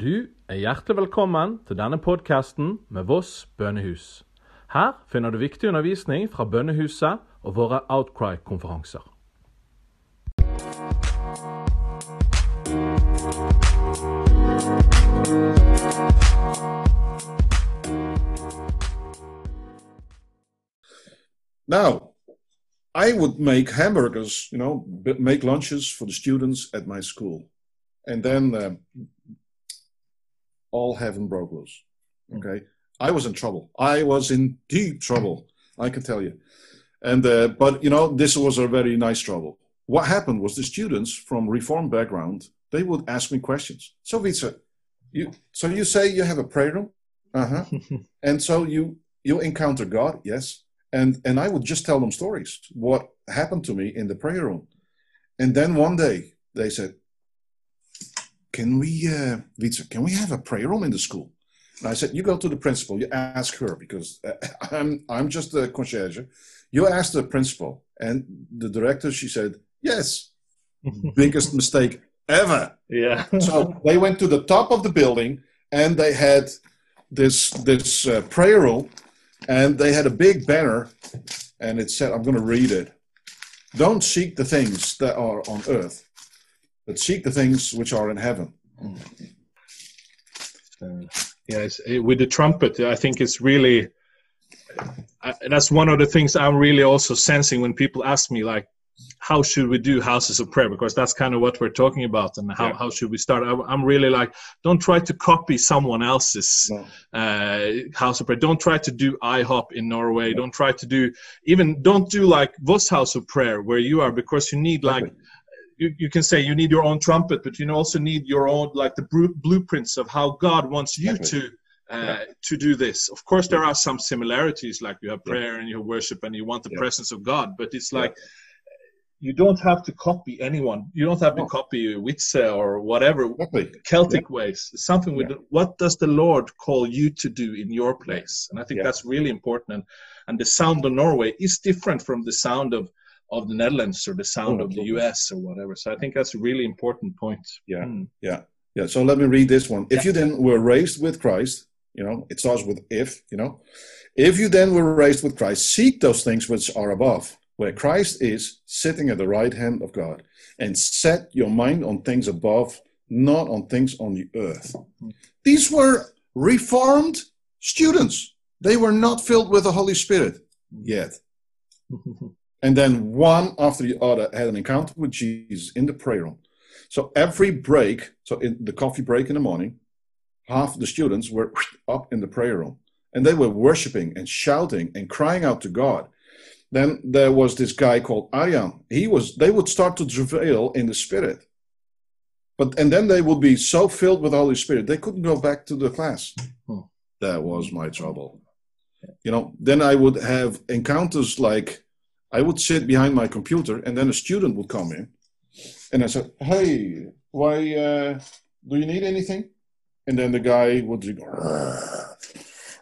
Du er hjertelig velkommen til denne podkasten med Voss bønnehus. Her finner du viktig undervisning fra bønnehuset og våre Outcry-konferanser. Now, I would make hamburgers, you know, make lunches for the students at my school. And then um, all heaven broke loose. Okay. I was in trouble. I was in deep trouble, I can tell you. And, uh, but, you know, this was a very nice trouble. What happened was the students from reform background, they would ask me questions. So, Vitsa, you, so you say you have a prayer room? Uh huh. and so you, you encounter God? Yes and and I would just tell them stories what happened to me in the prayer room, and then one day they said, "Can we, uh, Vitsa, can we have a prayer room in the school?" And I said, "You go to the principal, you ask her because uh, I'm I'm just a concierge. You ask the principal." And the director, she said, "Yes." Biggest mistake ever. Yeah. so they went to the top of the building and they had this this uh, prayer room and they had a big banner and it said i'm going to read it don't seek the things that are on earth but seek the things which are in heaven uh, it's, it, with the trumpet, I think it's really uh, that's one of the things I'm really also sensing when people ask me like, how should we do houses of prayer? Because that's kind of what we're talking about, and how, Yeah. how should we start? I, I'm really like, don't try to copy someone else's No. uh, house of prayer. Don't try to do IHOP in Norway. Don't try to do even don't do like Voss House of Prayer where you are, because you need like you, you can say you need your own trumpet, but you also need your own like the blueprints of how God wants you to uh, to do this. Of course, there are some similarities, like you have Yeah. prayer and you have worship, and you want the Yeah. presence of God. But it's Yeah. like you don't have to copy anyone. You don't have to copy Witze or whatever exactly Celtic ways. It's something with what does the Lord call you to do in your place? And I think Yeah. that's really important. And, and the sound of Norway is different from the sound of, of the Netherlands or the sound Oh, of the. US or whatever. So I think that's a really important point. Yeah. Hmm. yeah so let me read this one if Yeah. you then were raised with christ you know it starts with if you know if you then were raised with christ seek those things which are above where christ is sitting at the right hand of god and set your mind on things above not on things on the earth these were reformed students they were not filled with the holy spirit yet and then one after the other had an encounter with Jesus in the prayer room. So every break, so in the coffee break in the morning, half the students were up in the prayer room and they were worshiping and shouting and crying out to God. Then there was this guy called Arjan. He was they would start to travail in the spirit. But and then they would be so filled with Holy Spirit they couldn't go back to the class. Hmm. That was my trouble. You know, then I would have encounters like I would sit behind my computer, and then a student would come in, and I said, "Hey, why uh, do you need anything?" And then the guy would go,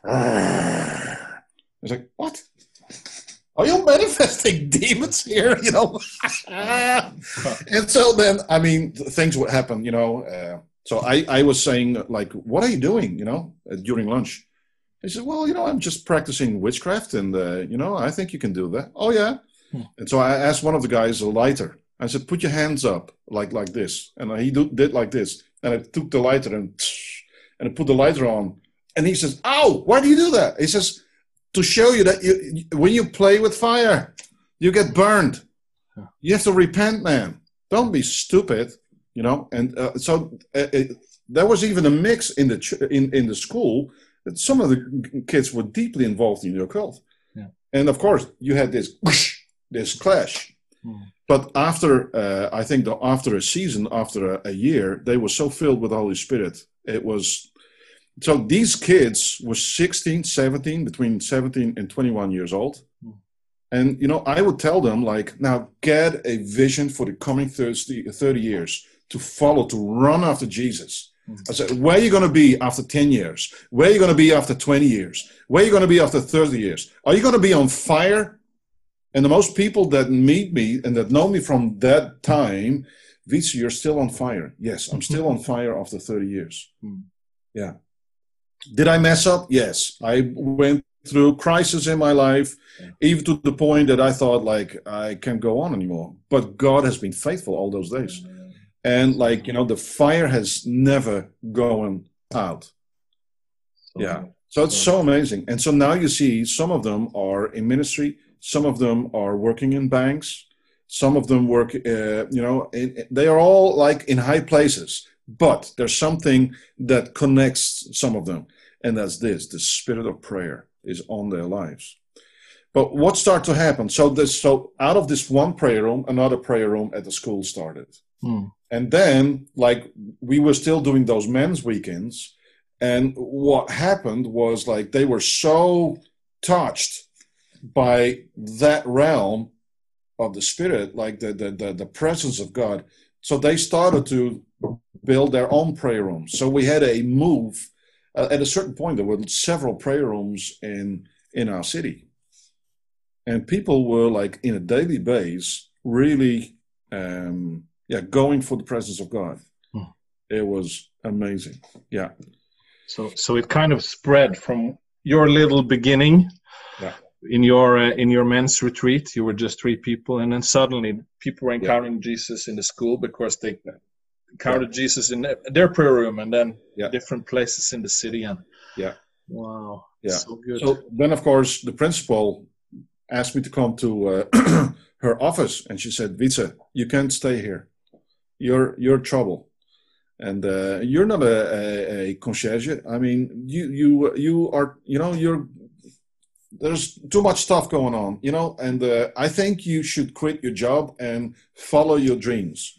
I was like, "What? Are you manifesting demons here?" You know. and so then, I mean, things would happen. You know. Uh, so I, I was saying, like, "What are you doing?" You know, during lunch. He said, "Well, you know, I'm just practicing witchcraft, and uh, you know, I think you can do that." Oh yeah. Hmm. And so I asked one of the guys a lighter. I said, "Put your hands up, like like this," and he do, did like this. And I took the lighter and and I put the lighter on, and he says, "Ow! Why do you do that?" He says, "To show you that you, when you play with fire, you get burned. You have to repent, man. Don't be stupid." You know. And uh, so uh, it, there was even a mix in the ch- in in the school some of the kids were deeply involved in the occult. Yeah. And of course, you had this this clash. Hmm. But after, uh, I think, the, after a season, after a, a year, they were so filled with the Holy Spirit. It was so these kids were 16, 17, between 17 and 21 years old. Hmm. And, you know, I would tell them, like, now get a vision for the coming 30, 30 years to follow, to run after Jesus. I said, where are you going to be after 10 years? Where are you going to be after 20 years? Where are you going to be after 30 years? Are you going to be on fire? And the most people that meet me and that know me from that time, Vice, you're still on fire. Yes, I'm still on fire after 30 years. Hmm. Yeah. Did I mess up? Yes. I went through crisis in my life, even to the point that I thought like I can't go on anymore. But God has been faithful all those days. And like, you know, the fire has never gone out. Yeah. So it's so amazing. And so now you see some of them are in ministry, some of them are working in banks, some of them work, uh, you know, in, they are all like in high places, but there's something that connects some of them. And that's this the spirit of prayer is on their lives. But what started to happen? So this, so out of this one prayer room, another prayer room at the school started. Hmm. And then, like, we were still doing those men's weekends. And what happened was, like, they were so touched by that realm of the spirit, like the, the, the, the presence of God. So they started to build their own prayer rooms. So we had a move. Uh, at a certain point, there were several prayer rooms in in our city, and people were like in a daily base, really um, yeah, going for the presence of God. Hmm. It was amazing. Yeah. So so it kind of spread from your little beginning. Yeah. In your uh, in your men's retreat, you were just three people, and then suddenly people were encountering Jesus in the school because they encountered Jesus in their- prayer room, and then Yeah. different places in the city. And Yeah. wow, Yeah. so good. So then, of course, the principal asked me to come to uh, her office, and she said, "Vice, you can't stay here. You're you're trouble, and uh, you're not a, a, a concierge. I mean, you you you are you know you're." There's too much stuff going on, you know, and uh, I think you should quit your job and follow your dreams.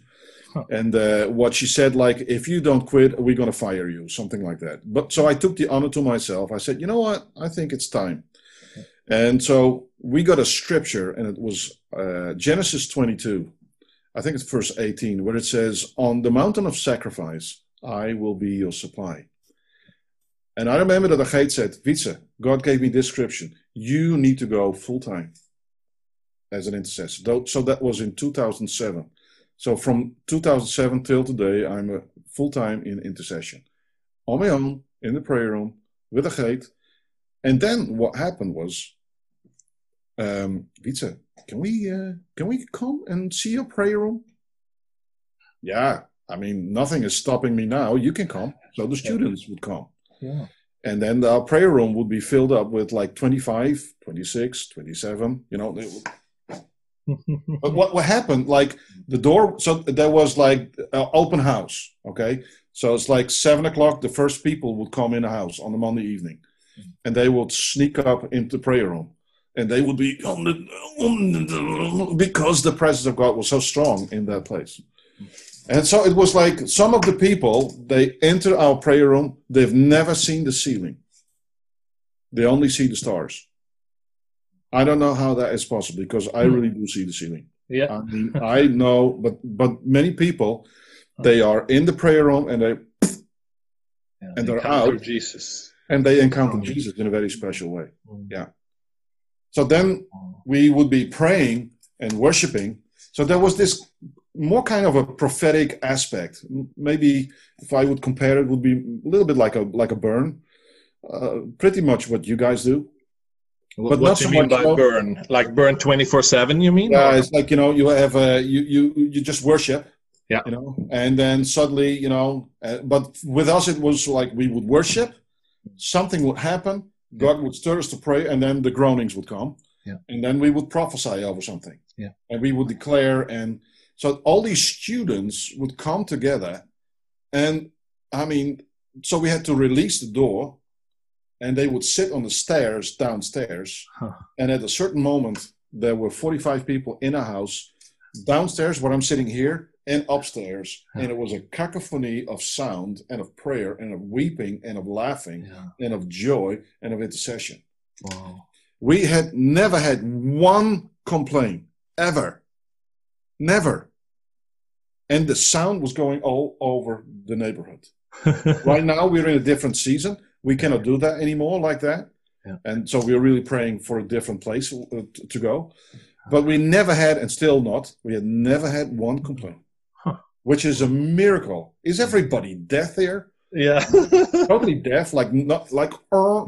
Huh. And uh, what she said, like, if you don't quit, we're going to fire you, something like that. But so I took the honor to myself. I said, you know what? I think it's time. And so we got a scripture, and it was uh, Genesis 22. I think it's verse 18, where it says, On the mountain of sacrifice, I will be your supply. And I remember that the Agate said, Vice, God gave me this scripture. You need to go full time as an intercessor. So that was in 2007. So from 2007 till today, I'm a full time in intercession on my own in the prayer room with the Agate. And then what happened was, um, can we uh, can we come and see your prayer room? Yeah, I mean nothing is stopping me now. You can come. So the students would come. yeah. And then our prayer room would be filled up with like 25, 26, 27, you know. They would, but what, what happened, like the door, so there was like an open house, okay? So it's like seven o'clock, the first people would come in the house on the Monday evening and they would sneak up into the prayer room and they would be on the, on the because the presence of God was so strong in that place. And so it was like some of the people, they enter our prayer room, they've never seen the ceiling. They only see the stars. I don't know how that is possible because I Hmm. really do see the ceiling. yeah. I mean, I know, but but many people, they are in the prayer room and they yeah. and they're Encounter out. Jesus. and they encounter Oh. Jesus in a very special way. Mm. Yeah. So then we would be praying and worshiping. So there was this more kind of a prophetic aspect. Maybe if I would compare it, would be a little bit like a like a burn. Uh, pretty much what you guys do. But what not do you so mean much by burn? Like burn twenty four seven? You mean? Yeah, it's like you know you have a you you you just worship. Yeah. You know, and then suddenly you know, uh, but with us it was like we would worship, something would happen, God would stir us to pray, and then the groanings would come, Yeah. and then we would prophesy over something, Yeah. and we would declare, and so all these students would come together, and I mean, so we had to release the door, and they would sit on the stairs downstairs, Huh. and at a certain moment there were 45 people in a house downstairs where i'm sitting here and upstairs and it was a cacophony of sound and of prayer and of weeping and of laughing Yeah. and of joy and of intercession. Wow. we had never had one complaint ever. Never. And the sound was going all over the neighborhood. Right now we're in a different season. We cannot do that anymore like that. Yeah. and so we're really praying for a different place uh, to go. But we never had and still not we had never had one complaint. Which is a miracle. Is everybody deaf here? Yeah. totally deaf, like not like. "Uh."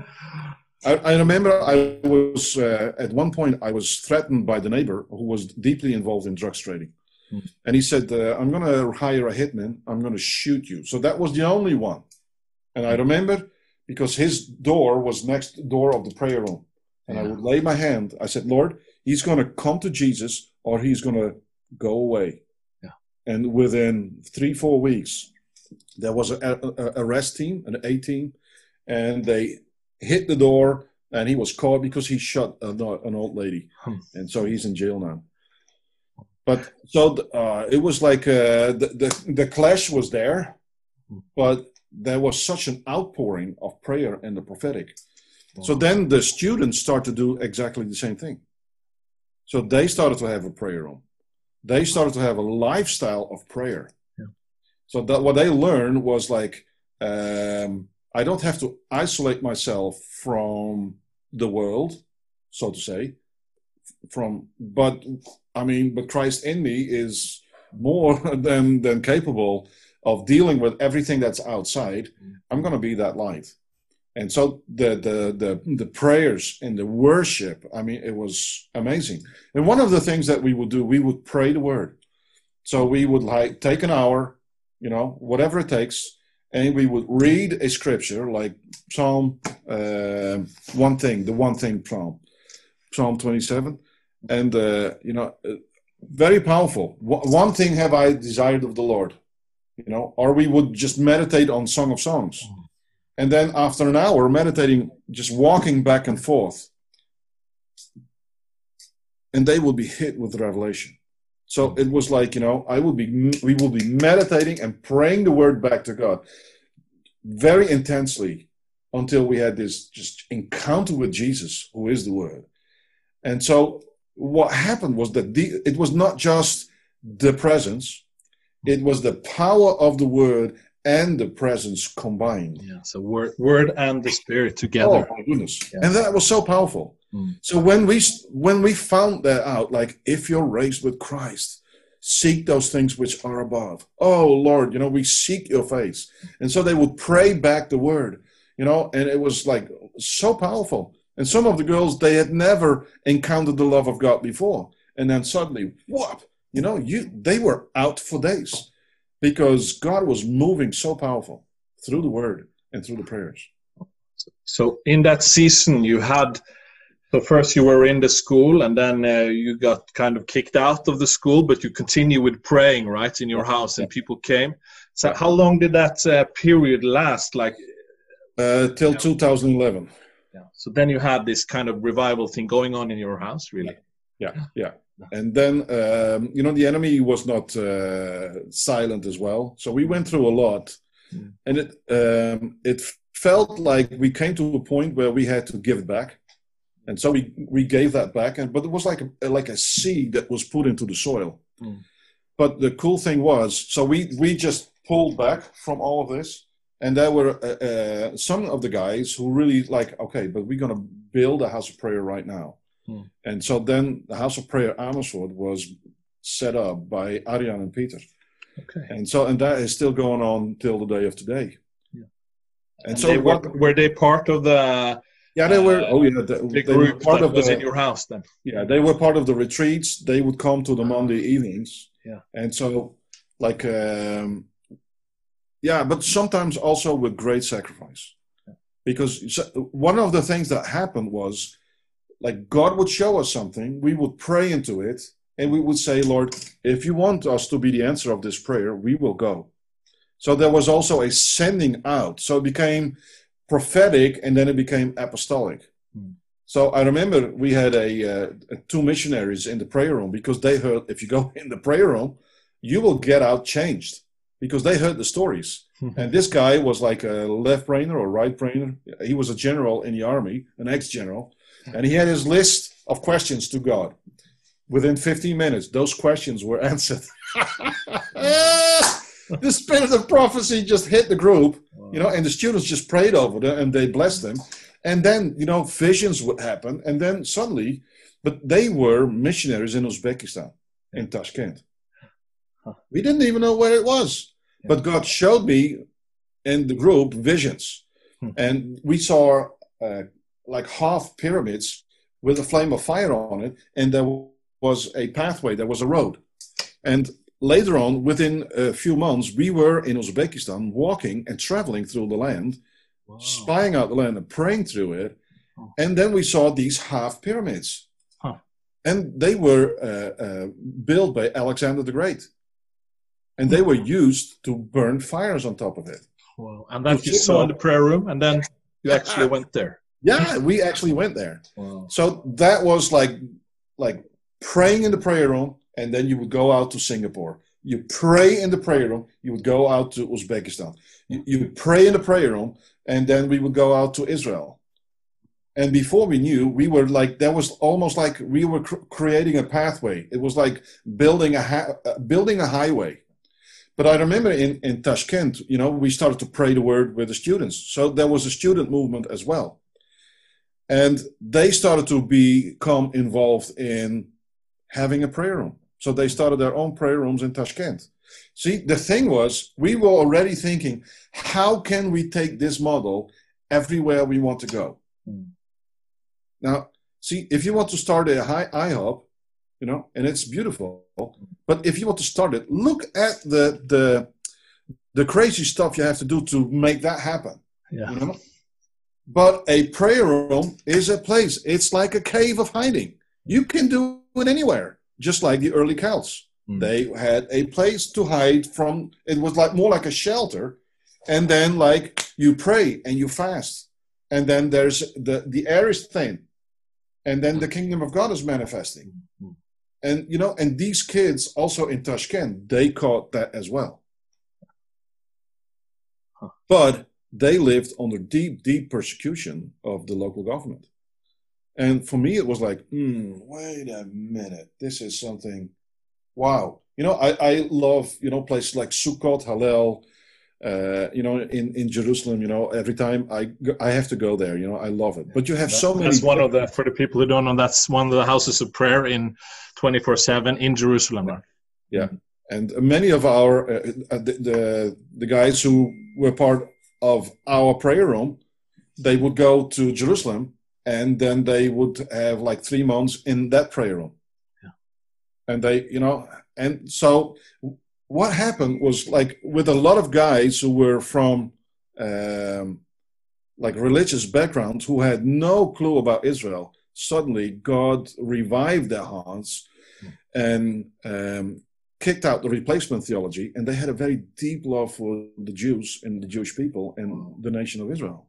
I, I remember I was uh, at one point I was threatened by the neighbor who was deeply involved in drugs trading, Hmm. and he said, uh, "I'm going to hire a hitman. I'm going to shoot you." So that was the only one, and I remember because his door was next door of the prayer room, and I would lay my hand. I said, "Lord, he's going to come to Jesus, or he's going to go away." And within three four weeks, there was a, arrest team, an A team, and they hit the door, and he was caught because he shot an, an old lady, Hmm. and so he's in jail now. But so uh, it was like uh, the, the the clash was there, Hmm. but there was such an outpouring of prayer and the prophetic. So then the students start to do exactly the same thing. So they started to have a prayer room. They started to have a lifestyle of prayer. Yeah. So that what they learned was like, um, I don't have to isolate myself from the world, so to say. From but I mean, but Christ in me is more than than capable of dealing with everything that's outside. I'm going to be that light and so the, the the the prayers and the worship i mean it was amazing. And one of the things that we would do we would pray the word. So we would like take an hour you know whatever it takes and we would read a scripture like psalm uh, one thing the one thing psalm psalm 27 and uh, you know uh, very powerful. One thing have i desired of the lord you know or we would just meditate on song of songs and then after an hour meditating just walking back and forth and they will be hit with revelation. So it was like you know i will be we will be meditating and praying the word back to god very intensely until we had this just encounter with jesus who is the word. And so what happened was that the, it was not just the presence it was the power of the word and the presence combined Yeah. So word, word and the spirit together. Oh my goodness! Yeah. And that was so powerful. Mm. So when we when we found that out, like if you're raised with Christ, seek those things which are above. Oh Lord, you know we seek Your face, and so they would pray back the word, you know, and it was like so powerful. And some of the girls they had never encountered the love of God before, and then suddenly, whoop! You know, you they were out for days because God was moving so powerful through the word and through the prayers. So in that season, you had. So first you were in the school, and then uh, you got kind of kicked out of the school, but you continue with praying, right, in your house, and people came. So how long did that uh, period last? Like, Uh, till 2011. yeah. so then you had this kind of revival thing going on in your house, really. Yeah, yeah. And then, um, you know, the enemy was not uh, silent as well. So we went through a lot, Mm. and it um, it felt like we came to a point where we had to give back, and so we we gave that back. And but it was like a, like a seed that was put into the soil. Mm. But the cool thing was, so we we just pulled back from all of this, and there were uh, uh, some of the guys who really like, okay, but we're gonna build a house of prayer right now. And so then the House of Prayer Amersfoort was set up by Arjan and Peter. Okay. And so and that is still going on till the day of today. Yeah. And, And so they were, what were they part of the, yeah they were uh, oh yeah they, the they were part of the in your house then? yeah they were part of the retreats they would come to the Monday evenings Yeah. and so like um yeah but sometimes also with great sacrifice because so- one of the things that happened was like God would show us something, we would pray into it, and we would say, Lord, if you want us to be the answer of this prayer, we will go. So there was also a sending out. So it became prophetic and then it became apostolic. Hmm. So I remember we had a uh, two missionaries in the prayer room because they heard if you go in the prayer room, you will get out changed because they heard the stories. And this guy was like a left brainer or right brainer. He was a general in the army, an ex general, and he had his list of questions to God. Within 15 minutes, those questions were answered. the spirit of prophecy just hit the group, you know, and the students just prayed over them and they blessed them. And then, you know, visions would happen. And then suddenly, but they were missionaries in Uzbekistan, in Tashkent. We didn't even know where it was. Yeah. But God showed me in the group visions. Hmm. And we saw uh, like half pyramids with a flame of fire on it. And there was a pathway, there was a road. And later on, within a few months, we were in Uzbekistan walking and traveling through the land, Wow. spying out the land and praying through it. Oh. And then we saw these half pyramids. Huh. And they were uh, uh, built by Alexander the Great. And they were used to burn fires on top of it. Wow. And that you saw in the prayer room, and then you actually went there. Yeah, we actually went there. Wow. So that was like like praying in the prayer room, and then you would go out to Singapore. You pray in the prayer room, you would go out to Uzbekistan. You, you pray in the prayer room, and then we would go out to Israel. And before we knew, we were like that was almost like we were cr- creating a pathway. It was like building a ha- uh, building a highway. But I remember in, in Tashkent, you know, we started to pray the word with the students. So there was a student movement as well. And they started to become involved in having a prayer room. So they started their own prayer rooms in Tashkent. See, the thing was, we were already thinking, how can we take this model everywhere we want to go? Hmm. Now, see, if you want to start a high IHOP, you know, and it's beautiful, but if you want to start it, look at the the the crazy stuff you have to do to make that happen. Yeah. You know? But a prayer room is a place. It's like a cave of hiding. You can do it anywhere, just like the early Celts. Mm. They had a place to hide from. It was like more like a shelter, and then like you pray and you fast, and then there's the the air is thin, and then the kingdom of God is manifesting. Mm. And you know, and these kids also in Tashkent, they caught that as well. Huh. But they lived under deep, deep persecution of the local government. And for me, it was like, hmm, wait a minute, this is something. Wow, you know, I, I love you know places like Succat, Hallel, uh, you know, in, in Jerusalem. You know, every time I I have to go there. You know, I love it. But you have so many. That's one of the for the people who don't know. That's one of the houses of prayer in twenty four seven in Jerusalem. Right? and many of our uh, uh, the, the the guys who were part of our prayer room they would go to jerusalem and then they would have like three months in that prayer room Yeah. and they you know and so what happened was like with a lot of guys who were from um, like religious backgrounds who had no clue about israel suddenly god revived their hearts and um, kicked out the replacement theology, and they had a very deep love for the Jews and the Jewish people and the nation of Israel.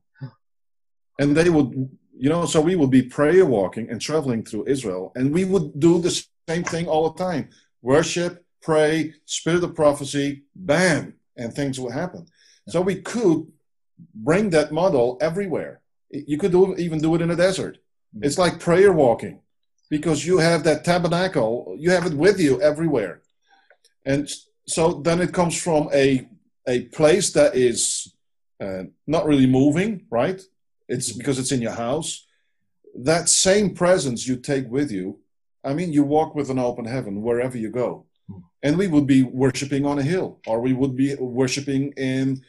And they would, you know, so we would be prayer walking and traveling through Israel, and we would do the same thing all the time worship, pray, spirit of prophecy, bam, and things would happen. So we could bring that model everywhere. You could do, even do it in a desert. It's like prayer walking because you have that tabernacle, you have it with you everywhere and so then it comes from a a place that is uh, not really moving right? It's because it's in your house. That same presence you take with you i mean you walk with an open heaven wherever you go. Hmm. and we would be worshiping on a hill or we would be worshiping in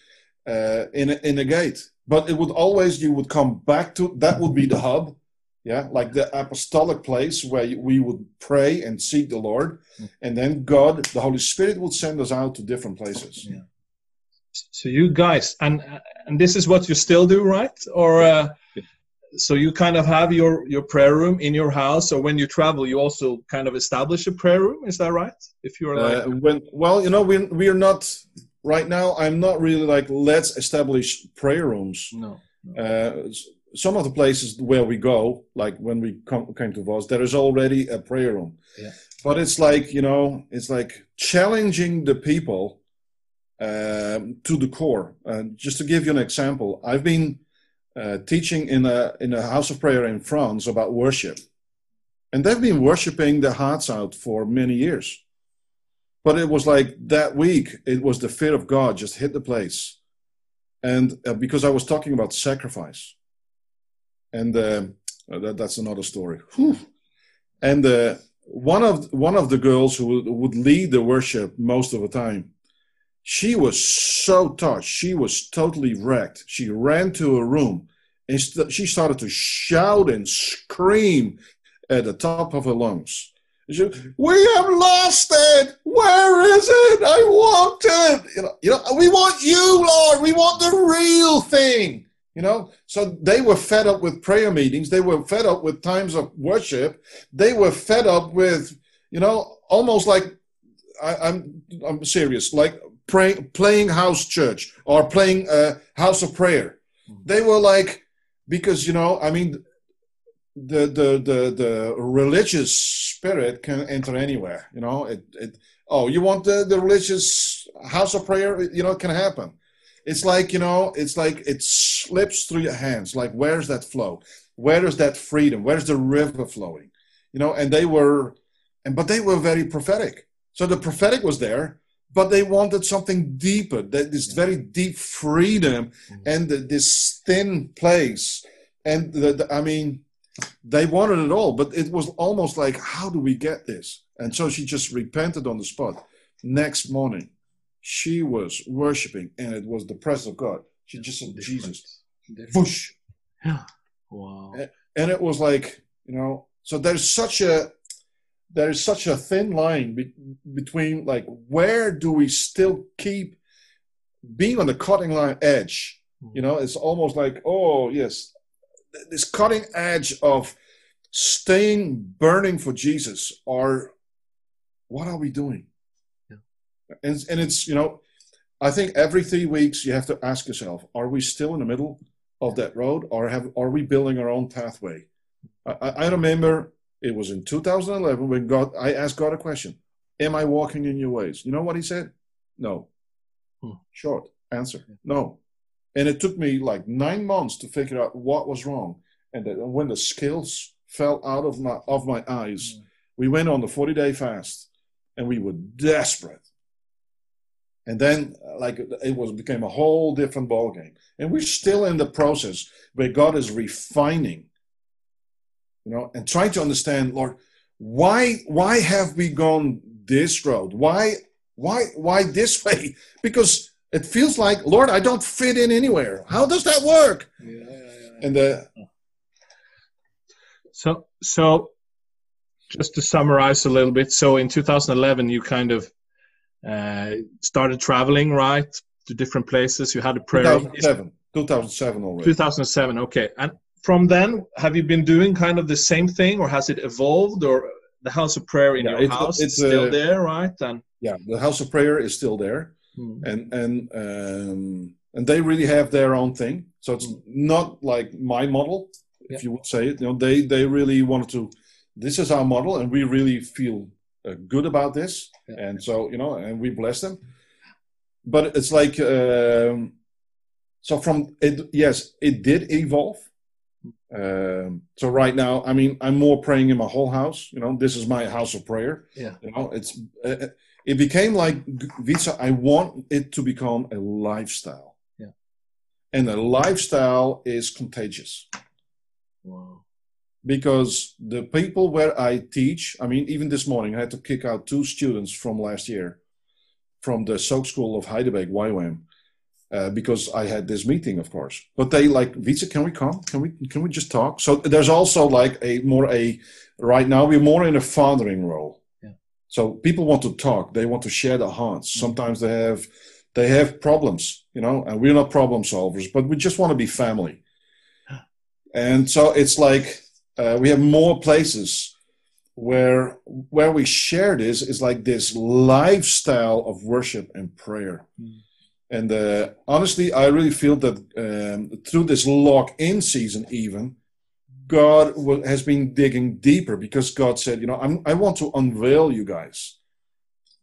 uh, in a, in a gate. But it would always you would come back to that would be the hub yeah like the apostolic place where we would pray and seek the lord Hmm. and then god the holy spirit would send us out to different places Yeah. So you guys, and and this is what you still do, right? Or uh, so you kind of have your your prayer room in your house, or when you travel, you also kind of establish a prayer room. Is that right? If you're like, uh, when well you know we we're not right now i'm not really like let's establish prayer rooms no, uh, s- some of the places where we go like when we come, came to Voss, there is already a prayer room. Yeah. but it's like you know it's like challenging the people um, to the core. Uh, just to give you an example i've been uh, teaching in a in a house of prayer in france about worship. And they've been worshiping their hearts out for many years. But it was like that week it was the fear of god just hit the place. And uh, because i was talking about sacrifice and uh, uh, that, that's another story Whew. and uh, one of one of the girls who would, lead the worship most of the time, she was so touched. She was totally wrecked. She ran to her room and st- she started to shout and scream at the top of her lungs. She, we have lost it. Where is it? I want it. You know, you know, we want you, Lord. We want the real thing. You know, so they were fed up with prayer meetings. They were fed up with times of worship. They were fed up with, you know, almost like I, am I'm, I'm serious, like praying, playing house church or playing uh, house of prayer. They were like, because you know, I mean, the the the the religious spirit can enter anywhere. You know, it it. Oh, you want the the religious house of prayer? You know, it can happen it's like you know it's like it slips through your hands. Like where's that flow? Where is that freedom? Where's the river flowing? You know and they were and but they were very prophetic. So the prophetic was there but they wanted something deeper that this very deep freedom mm-hmm. and the, this thin place. And the, the, i mean they wanted it all but it was almost like how do we get this? And so she just repented on the spot. Next morning she was worshiping, and it was the presence of God. She just said, Different. Jesus, whoosh. Yeah. Wow. And, and, it was like, you know, so there's such a there is such a thin line be, between like where do we still keep being on the cutting line edge mm-hmm. you know it's almost like oh yes this cutting edge of staying burning for jesus or what are we doing and, and it's you know i think every three weeks you have to ask yourself are we still in the middle of that road or have are we building our own pathway? I, I remember it was in 2011 when god i asked god a question am i walking in your ways? You know what he said? No. Hmm. short answer no. And it took me like nine months to figure out what was wrong. And when the scales fell out of my of my eyes hmm. we went on the 40 day fast and we were desperate and then like it was became a whole different ball game and we're still in the process where god is refining you know and trying to understand lord why why have we gone this road? Why why why this way? Because it feels like lord i don't fit in anywhere. How does that work? Yeah, yeah, yeah. and uh, so so just to summarize a little bit so in 2011 you kind of uh, started traveling, right, to different places. You had a prayer. 2007, 2007 already. 2007, okay. And from then, have you been doing kind of the same thing, or has it evolved, or the house of prayer in yeah, your it's, house it's, still uh, there, right? And yeah, the house of prayer is still there, hmm. and and um, and they really have their own thing. So it's hmm. not like my model, if yeah. you would say it. You know, they they really wanted to. This is our model, and we really feel uh, good about this, yeah. and so you know, and we bless them. But it's like um, so from it. Yes, it did evolve. Um, so right now, I mean, I'm more praying in my whole house. You know, this is my house of prayer. Yeah. You know, it's uh, it became like Visa. I want it to become a lifestyle. Yeah. And a lifestyle is contagious. Wow because the people where I teach, I mean, even this morning I had to kick out two students from last year from the Soak School of Heidelberg, YWAM, uh, because I had this meeting, of course. But they like, Vita, can we come? Can we can we just talk? So there's also like a more a right now we're more in a fathering role. Yeah. So people want to talk. They want to share their hearts. Mm-hmm. Sometimes they have they have problems, you know, and we're not problem solvers, but we just want to be family. And so it's like uh, we have more places where where we share this is like this lifestyle of worship and prayer. Mm. And uh, honestly, I really feel that um, through this lock-in season, even God has been digging deeper because God said, you know, I'm, I want to unveil you guys.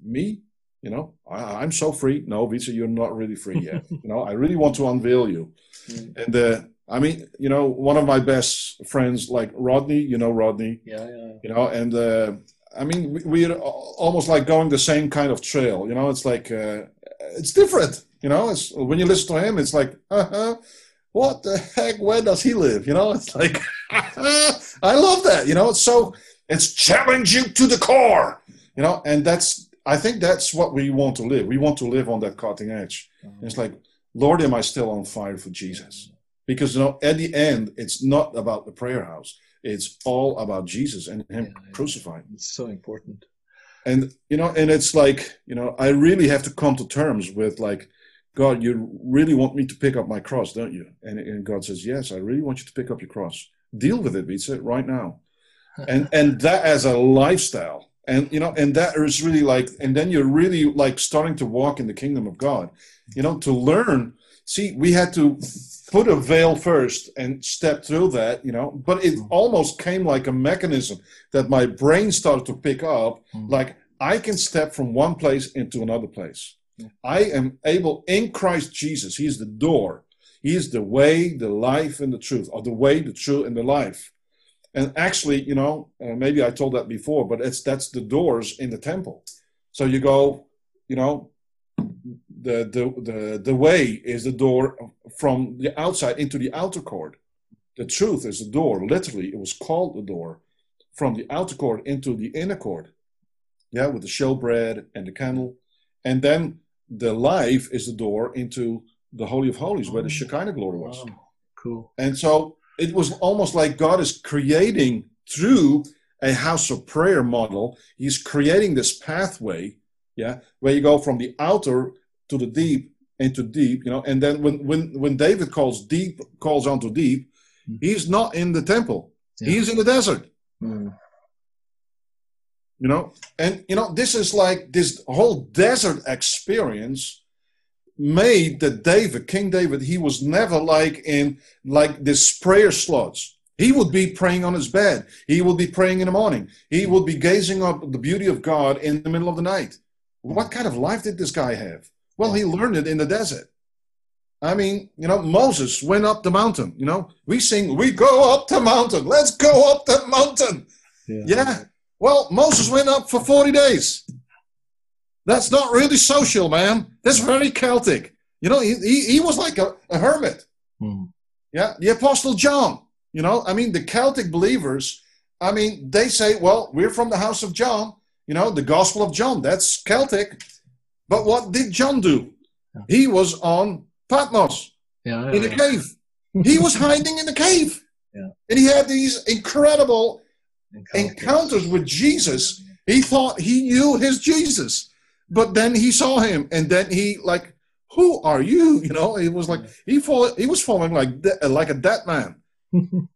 Me, you know, I, am so free. No, Visa, you're not really free yet. you know, I really want to unveil you. Mm. And uh, I mean, you know, one of my best friends, like Rodney, you know Rodney. Yeah, yeah. You know, and uh, I mean, we, we're almost like going the same kind of trail. You know, it's like uh, it's different. You know, it's when you listen to him, it's like, uh-huh, what the heck? Where does he live? You know, it's like I love that. You know, it's so It's challenge you to the core, you know. And that's I think that's what we want to live. We want to live on that cutting edge. Mm-hmm. It's like, Lord, am I still on fire for Jesus? Because you know, at the end, it's not about the prayer house. It's all about Jesus and Him Yeah, crucified. It's so important. And you know, and it's like, you know, I really have to come to terms with like, God, you really want me to pick up my cross, don't you? And, and God says, Yes, I really want you to pick up your cross. Deal with it, Vitsa, right now. And and that as a lifestyle. And you know, and that is really like, and then you're really like starting to walk in the kingdom of God. You know, to learn. See, we had to put a veil first and step through that, you know, but it almost came like a mechanism that my brain started to pick up Mm. like I can step from one place into another place. I am able in Christ Jesus. He is the door. He is the way, the life, and the truth, or the way, the truth, and the life. And actually, you know, uh, maybe I told that before, but it's that's the doors in the temple. So you go, you know, the the the the way is the door from the outside into the outer court. The truth is the door. Literally, it was called the door from the outer court into the inner court. Yeah, with the showbread and the candle, and then the life is the door into the holy of holies, where the oh. Shekinah glory was. Wow. Cool. And so it was almost like God is creating through a house of prayer model, He's creating this pathway, yeah, where you go from the outer to the deep into deep, you know, and then when when when David calls deep calls onto deep, Mm. he's not in the temple. Yeah. He's in the desert. Mm. you know and you know this is like this whole desert experience made that david king david he was never like in like this prayer slots he would be praying on his bed he would be praying in the morning he would be gazing up the beauty of god in the middle of the night what kind of life did this guy have well he learned it in the desert I mean, you know, Moses went up the mountain. You know, we sing, we go up the mountain. Let's go up the mountain. Yeah. Well, Moses went up for 40 days. That's not really social, man. That's very Celtic. You know, he, he, he was like a, a hermit. Mm. Yeah. The Apostle John, you know, I mean, the Celtic believers, I mean, they say, well, we're from the house of John, you know, the Gospel of John. That's Celtic. But what did John do? He was on Patmos Yeah. in a cave. He was hiding in the cave. And he had these incredible Encounters. encounters with Jesus. He thought he knew his Jesus, but then he saw him, and then he like, "Who are you?" You know, he was like he fall, he was falling like de- like a dead man, and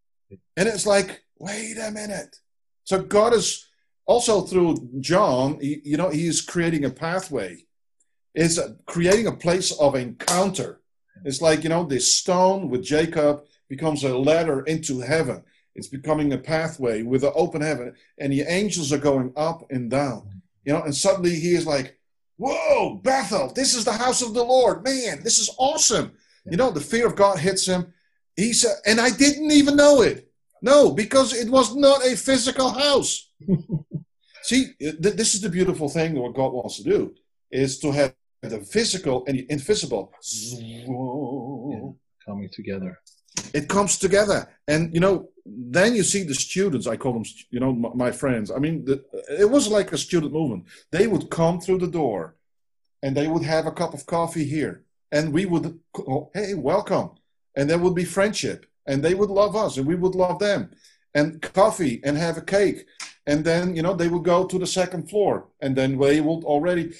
it's like, wait a minute. So God is also through John, you know, he is creating a pathway, is creating a place of encounter. It's like you know, this stone with Jacob becomes a ladder into heaven. It's becoming a pathway with an open heaven, and the angels are going up and down. You know, and suddenly he is like, "Whoa, Bethel! This is the house of the Lord, man! This is awesome!" You know, the fear of God hits him. He said, and I didn't even know it. No, because it was not a physical house. See, th- this is the beautiful thing. What God wants to do is to have the physical and the invisible. Coming together. It comes together, and you know, then you see the students. I call them, you know, my, my friends. I mean, the, it was like a student movement. They would come through the door, and they would have a cup of coffee here, and we would, oh, hey, welcome, and there would be friendship, and they would love us, and we would love them, and coffee, and have a cake, and then you know they would go to the second floor, and then they would already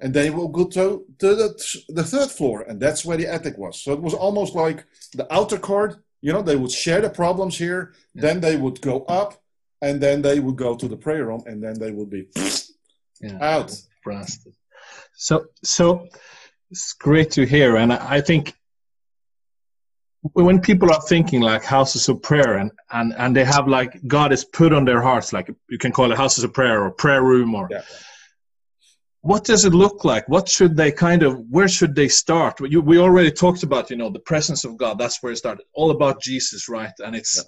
and they will go to, to the, the third floor, and that's where the attic was. So it was almost like the outer court. You know, they would share the problems here, then they would go up, and then they would go to the prayer room, and then they would be Yeah. out. blasted. So, so it's great to hear, and I I think when people are thinking like houses of prayer, and and and they have like God is put on their hearts, like you can call it houses of prayer or prayer room, or Yeah. What does it look like? What should they kind of? Where should they start? You, we already talked about, you know, the presence of God. That's where it started. All about Jesus, right? And it's.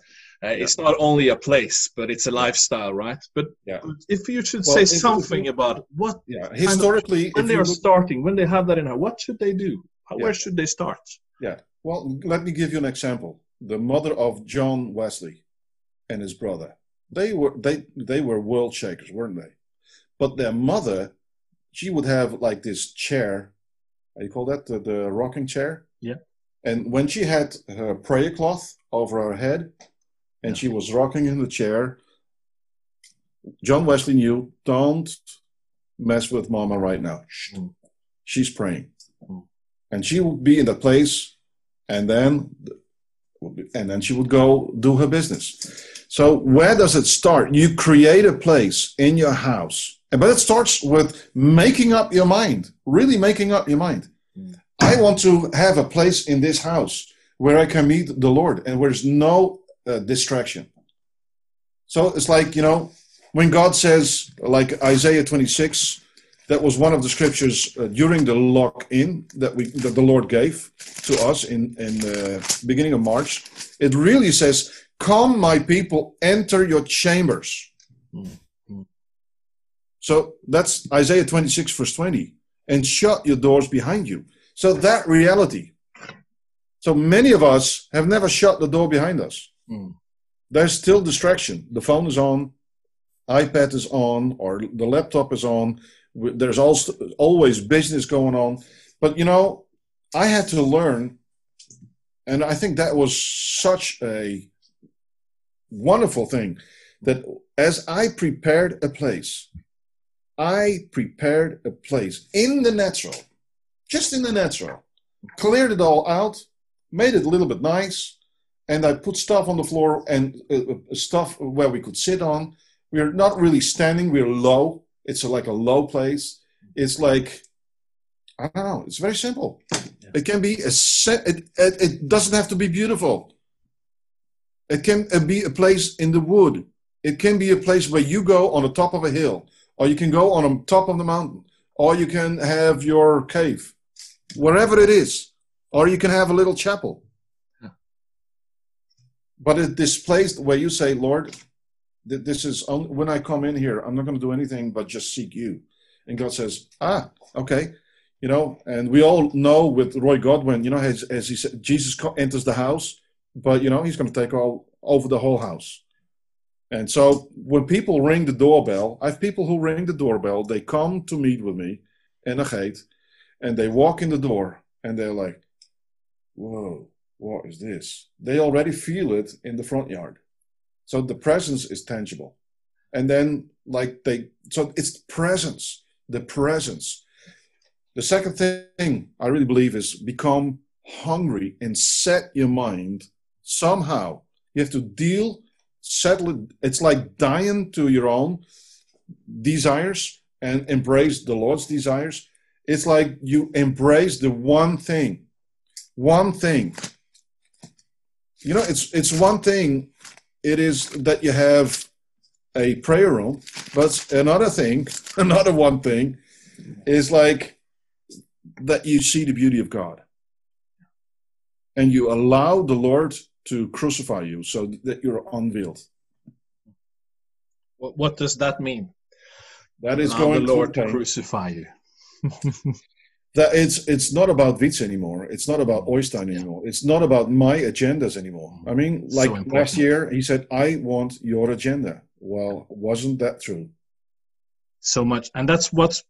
Uh, it's not only a place, but it's a lifestyle, right? But Yeah. if you should Well, say something you- about what Yeah. Historically, when if they are look- starting, when they have that in heart, what should they do? How, Yeah. Where should they start? Yeah well, let me give you an example. The mother of John Wesley and his brother, They were they they were world shakers, weren't they? But their mother, she would have like this chair. How you call that the, the rocking chair? Yeah. And when she had her prayer cloth over her head, and she was rocking in the chair, John Wesley knew, don't mess with Mama right now. Mm. She's praying, Mm. and she would be in that place, and then and then she would go do her business. So where does it start? You create a place in your house, but it starts with making up your mind. Really making up your mind. Mm. I want to have a place in this house where I can meet the Lord, and where there's no uh, distraction. So it's like you know when God says, like Isaiah 26, that was one of the scriptures uh, during the lock-in that we that the Lord gave to us in in the beginning of March. It really says, "Come, my people, enter your chambers." Mm. So that's Isaiah 26, verse 20, and shut your doors behind you. So that reality. So many of us have never shut the door behind us. Mm. There's still distraction. The phone is on, iPad is on, or the laptop is on. There's also always business going on. But you know, I had to learn, and I think that was such a wonderful thing that as I prepared a place, I prepared a place in the natural, just in the natural, cleared it all out, made it a little bit nice, and I put stuff on the floor and uh, uh, stuff where we could sit on. We're not really standing, we're low. It's a, like a low place. It's like, I don't know, it's very simple. It can be a set, it, it, it doesn't have to be beautiful. It can uh, be a place in the wood. It can be a place where you go on the top of a hill, or you can go on the top of the mountain, or you can have your cave, wherever it is, or you can have a little chapel. But it displays where you say, Lord, this is on- when I come in here, I'm not going to do anything but just seek you. And God says, ah, okay. You know, and we all know with Roy Godwin, you know, as, as he said, Jesus enters the house, but you know, he's going to take all over the whole house. And so when people ring the doorbell, I have people who ring the doorbell, they come to meet with me in a gate, and they walk in the door and they're like, whoa, what is this? They already feel it in the front yard. So the presence is tangible. And then, like, they, so it's presence, the presence. The second thing I really believe is become hungry and set your mind somehow. You have to deal, settle it. It's like dying to your own desires and embrace the Lord's desires. It's like you embrace the one thing. One thing. You know, it's it's one thing. It is that you have a prayer room, but another thing, another one thing, is like that you see the beauty of God, and you allow the Lord to crucify you, so that you're unveiled. What, what does that mean? That is Allow going the Lord to crucify you. that it's it's not about Wits anymore. It's not about Oystein anymore. It's not about my agendas anymore. I mean, like important. last year, he said, "I want your agenda." Well, wasn't that true? so much and that's what's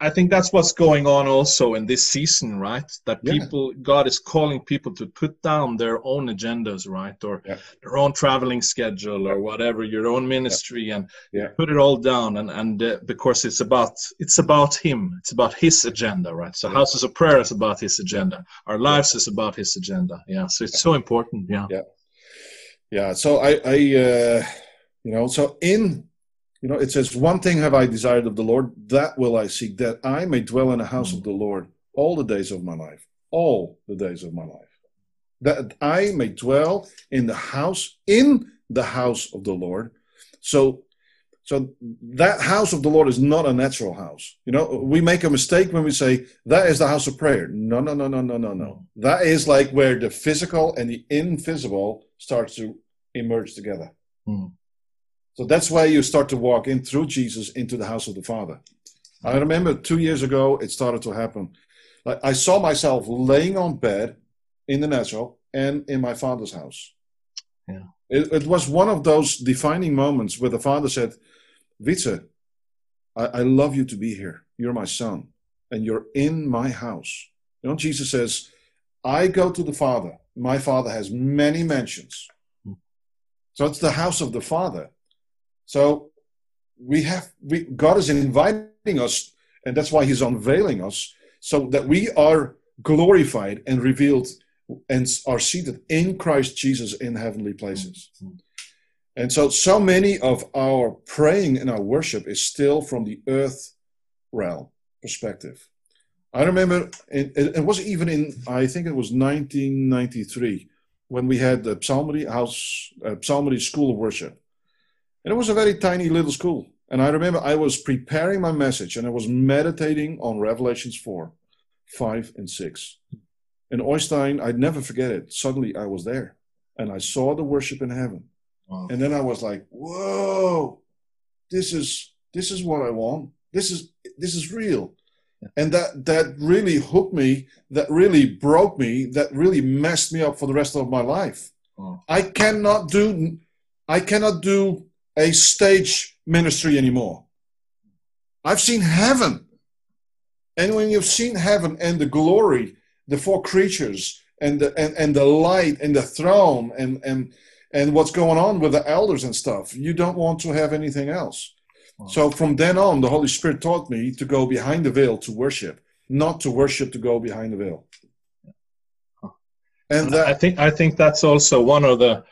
i think that's what's going on also in this season right? That Yeah. people god is calling people to put down their own agendas right? Or Yeah. their own traveling schedule or whatever your own ministry and Yeah. put it all down. And and uh, because it's about it's about him. It's about his agenda right? So houses of prayer is about his agenda. Our lives is about his agenda. Yeah. So it's so important. Yeah. Yeah. Yeah. So I, I, uh, you know, so in, you know, it says, "One thing have I desired of the Lord, that will I seek, that I may dwell in the house of the Lord all the days of my life, all the days of my life, that I may dwell in the house, in the house of the Lord." So, so that house of the Lord is not a natural house. You know, we make a mistake when we say that is the house of prayer. No, no, no, no, no, no, no. That is like where the physical and the invisible starts to emerge together. Hmm. So that's why you start to walk in through Jesus into the house of the Father. I remember two years ago it started to happen. Like I saw myself laying on bed in the natural and in my father's house. Yeah. It, it was one of those defining moments where the father said, Wietse, I, I love you to be here. You're my son, and you're in my house. You know, Jesus says, I go to the Father. My Father has many mansions. Hmm. So it's the house of the Father. So we have we God is inviting us, and that's why He's unveiling us, so that we are glorified and revealed and are seated in Christ Jesus in heavenly places. And so, so many of our praying and our worship is still from the earth realm perspective. I remember it, it, was even in, I think it was 1993, when we had the Psalmody House, uh, Psalmody School of Worship. And it was a very tiny little school. And I remember I was preparing my message and I was meditating on Revelations 4, 5, and 6. In Oystein, I'd never forget it. Suddenly I was there and I saw the worship in heaven. Wow. And then I was like, whoa, this is this is what I want. This is this is real. Yeah. And that that really hooked me, that really broke me, that really messed me up for the rest of my life. Wow. I cannot do I cannot do a stage ministry anymore. I've seen heaven. And when you've seen heaven and the glory, the four creatures and the and, and the light and the throne and and and what's going on with the elders and stuff, you don't want to have anything else. Wow. So from then on, the Holy Spirit taught me to go behind the veil to worship, not to worship to go behind the veil. And that, I think I think that's also one of the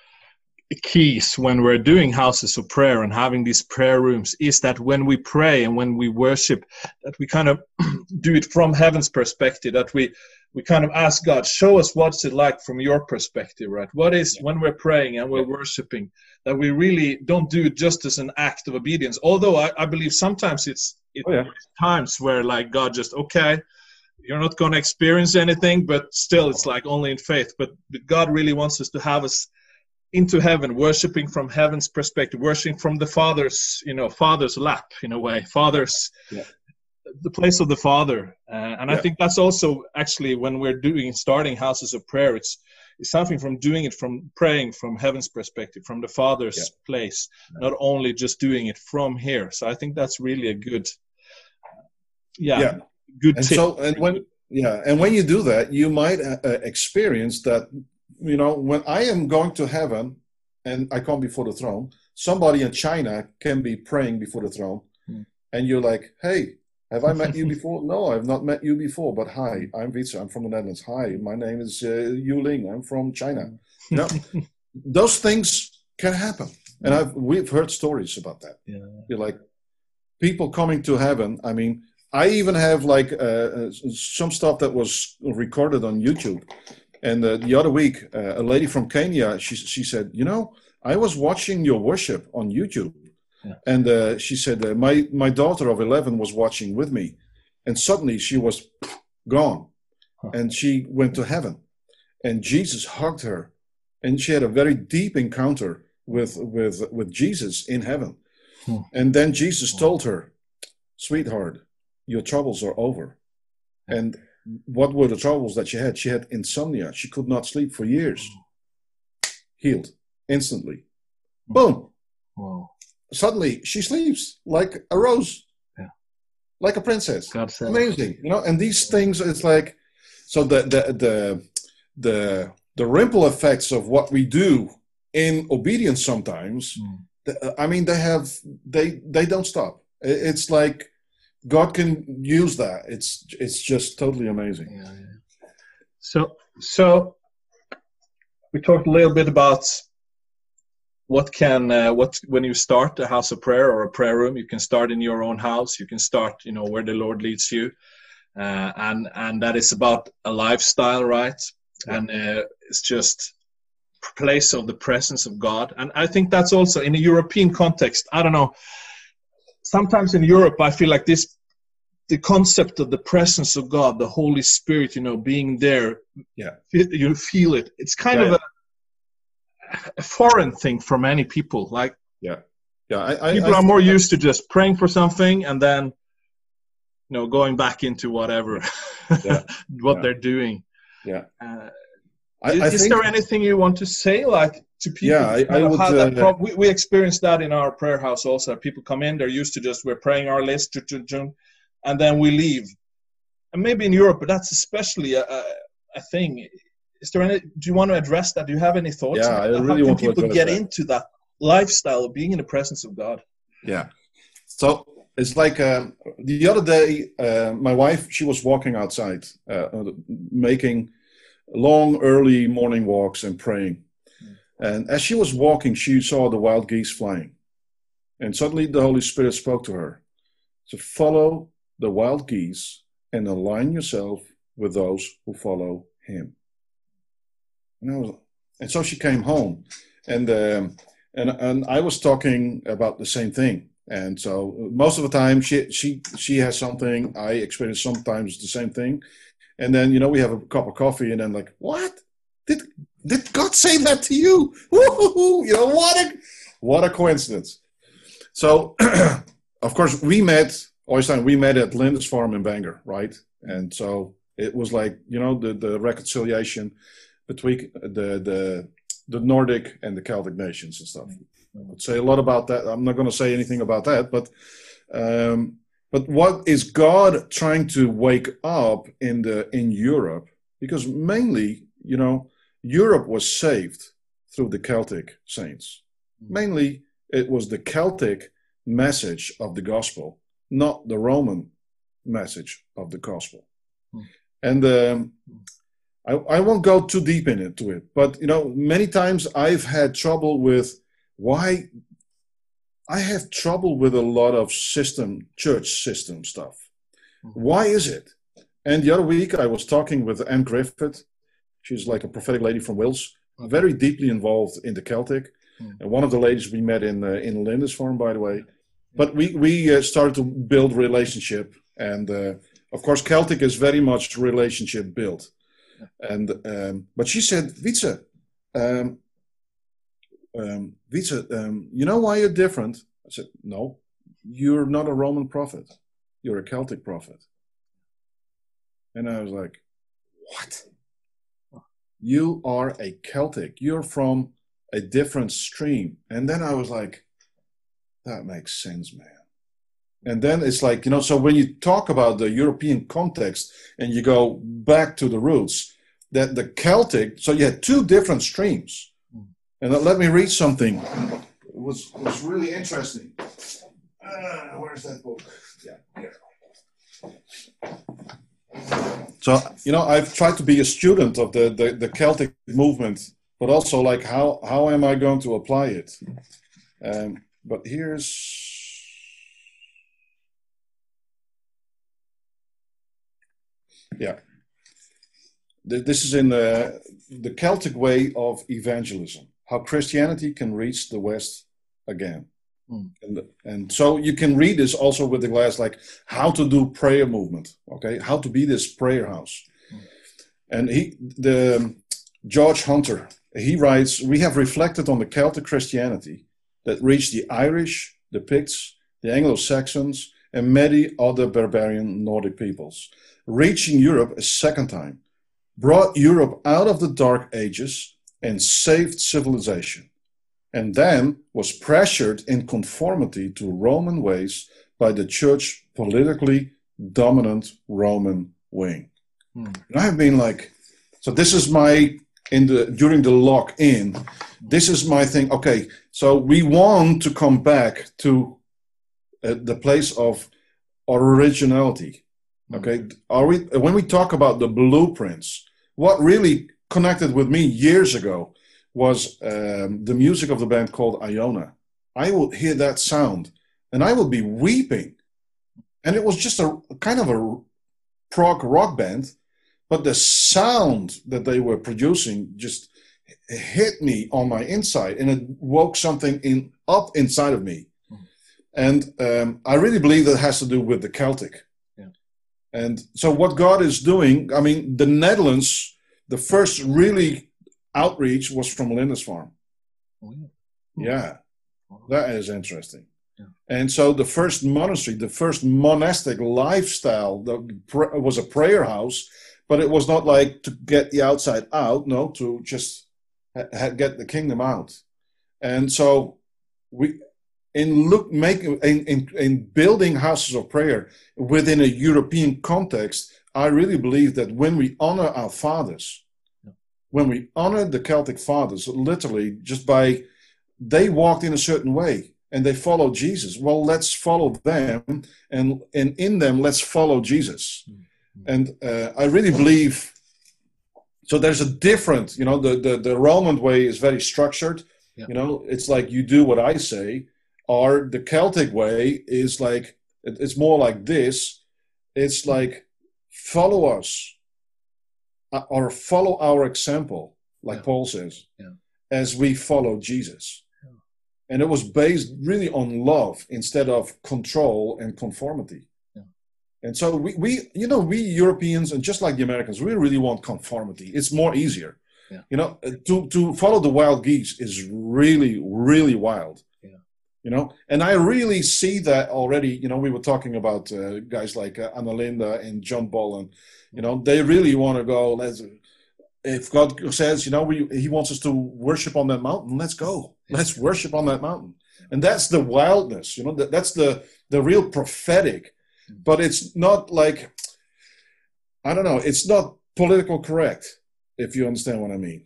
keys when we're doing houses of prayer and having these prayer rooms is that when we pray and when we worship that we kind of do it from heaven's perspective that we we kind of ask god show us what's it like from your perspective right? What is when we're praying and we're worshiping that we really don't do it just as an act of obedience. Although i, I believe sometimes it's it, oh, yeah. times where like god just okay you're not going to experience anything but still it's like only in faith. But god really wants us to have us into heaven, worshiping from heaven's perspective, worshiping from the Father's, you know, Father's lap in a way, Father's, yeah. the place of the Father. Uh, and yeah. I think that's also actually when we're doing starting houses of prayer, it's it's something from doing it from praying from heaven's perspective, from the Father's yeah. place, not only just doing it from here. So I think that's really a good, yeah, yeah. good. And tip. so, and when yeah, and when you do that, you might uh, experience that you know, when I am going to heaven and I come before the throne, somebody in China can be praying before the throne, mm. and you're like, "Hey, have I met you before? no, I've not met you before. But hi, I'm Wietse. I'm from the Netherlands. Hi, my name is uh, Yu Ling. I'm from China. No, those things can happen, and I've we've heard stories about that. Yeah. You're like people coming to heaven. I mean, I even have like uh, uh some stuff that was recorded on YouTube and uh, the other week, uh, a lady from Kenya, she, she said, You know, I was watching your worship on YouTube. Yeah. And uh, she said, uh, my, my daughter of 11 was watching with me. And suddenly she was gone. Huh. And she went to heaven. And Jesus hugged her. And she had a very deep encounter with, with, with Jesus in heaven. Hmm. And then Jesus told her, Sweetheart, your troubles are over. And what were the troubles that she had? She had insomnia. She could not sleep for years. Healed instantly. Boom. Wow. Suddenly she sleeps like a rose. Yeah. Like a princess. Amazing. You know, and these things it's like so the the the the the ripple effects of what we do in obedience sometimes mm. I mean they have they they don't stop. It's like God can use that. It's it's just totally amazing. Yeah, yeah. So so we talked a little bit about what can uh, what when you start a house of prayer or a prayer room you can start in your own house you can start you know where the lord leads you uh, and and that is about a lifestyle right yeah. and uh, it's just place of the presence of god and i think that's also in a european context i don't know sometimes in Europe, I feel like this the concept of the presence of God, the Holy Spirit, you know, being there. Yeah, you feel it. It's kind yeah, of a, a, foreign thing for many people. Like, yeah, yeah. I, I, people I, are more used to just praying for something and then, you know, going back into whatever yeah, what they're doing. Yeah. Uh, is, is there anything you want to say, like to people. Yeah, I- I would, uh, prob- we, we experienced that in our prayer house also. People come in, they're used to just we're praying our list, and then we leave. And maybe in Europe, but that's especially a, a, a thing. Is there any? Do you want to address that? Do you have any thoughts? Yeah, I really How can want to people address get that. into that lifestyle of being in the presence of God? Yeah. So it's like um, the other day, uh, my wife, she was walking outside, uh, making long, early morning walks and praying. And as she was walking, she saw the wild geese flying. And suddenly the Holy Spirit spoke to her to follow the wild geese and align yourself with those who follow him. And, was, and so she came home. And um, and and I was talking about the same thing. And so most of the time she she she has something. I experience sometimes the same thing. And then you know we have a cup of coffee, and then like what did did God say that to you? Woo-hoo-hoo. You know what a what a coincidence. So of course we met. Oystein, we met at Lindisfarne in Bangor, right? And so it was like you know the the reconciliation between the the the Nordic and the Celtic nations and stuff. I would say a lot about that. I'm not going to say anything about that, but um, but what is God trying to wake up in the in Europe? Because mainly, you know, Europe was saved through the Celtic saints. Mm-hmm. Mainly, it was the Celtic message of the gospel, not the Roman message of the gospel. Hmm. And um, hmm. I, I won't go too deep into it, but you know, many times I've had trouble with why I have trouble with a lot of system, church system stuff. Hmm. Why is it? And the other week I was talking with Anne Griffith. She's like a prophetic lady from Wales, very deeply involved in the Celtic. And one of the ladies we met in uh, in Lindisfarne, by the way. But we we uh, started to build relationship, and uh, of course Celtic is very much relationship built. And um, but she said, Wietse, um, um, Wietse, um, you know why you're different? I said, no, you're not a Roman prophet. You're a Celtic prophet. And I was like, what? You are a Celtic. You're from a different stream. And then I was like, that makes sense, man. And then it's like, you know, so when you talk about the European context and you go back to the roots, that the Celtic, so you had two different streams. And let me read something. It was, was really interesting. Uh, where's that book? Yeah, here. So, you know, I've tried to be a student of the, the, the Celtic movement, but also like how, how am I going to apply it? Um, but here's yeah this is in the, the celtic way of evangelism how christianity can reach the west again Hmm. and, and so you can read this also with the glass like how to do prayer movement okay? How to be this prayer house. And he the george hunter he writes we have reflected on the celtic christianity that reached the irish the picts the anglo-saxons and many other barbarian nordic peoples. Reaching europe a second time brought Europe out of the Dark Ages and saved civilization, and then was pressured in conformity to Roman ways by the church politically dominant Roman wing. Hmm. And I've been like, so this is my in the during the lock in, this is my thing. Okay, so we want to come back to uh, the place of originality. Okay, are we when we talk about the blueprints? What really connected with me years ago was um, the music of the band called Iona. I would hear that sound, and I would be weeping, and it was just a kind of a prog rock band, but the sound that they were producing just hit me on my inside, and it woke something in up inside of me, and um, I really believe that has to do with the Celtic. And so, what God is doing, I mean, the Netherlands, the first really outreach was from Lindisfarne. Oh, yeah. Yeah, Wow. that is interesting. Yeah. And so, the first monastery, the first monastic lifestyle, the, pr- was a prayer house, but it was not like to get the outside out, no, to just get the kingdom out. And so we in look making in, in, in building houses of prayer within a European context, I really believe that when we honor our fathers, when we honor the Celtic fathers, literally just by they walked in a certain way and they followed Jesus. Well, let's follow them, and and in them, let's follow Jesus. And uh, I really believe. So there's a different, you know, the the, the Roman way is very structured. Yeah. You know, it's like you do what I say, or the Celtic way is like it's more like this. It's like follow us, or follow our example, like Yeah. Paul says, Yeah. as we follow Jesus and it was based really on love instead of control and conformity Yeah. and so we, we you know we europeans and just like the americans we really want conformity it's more easier Yeah. you know to to follow the wild geese is really really wild Yeah. You know? And i really see that already you know we were talking about uh, guys like uh, linda and john bolland you know? They really want to go let's if god says you know we, he wants us to worship on that mountain let's go. Let's worship on that mountain. And that's the wildness you know? That, that's the the real prophetic. But it's not like i don't know it's not political correct if you understand what i mean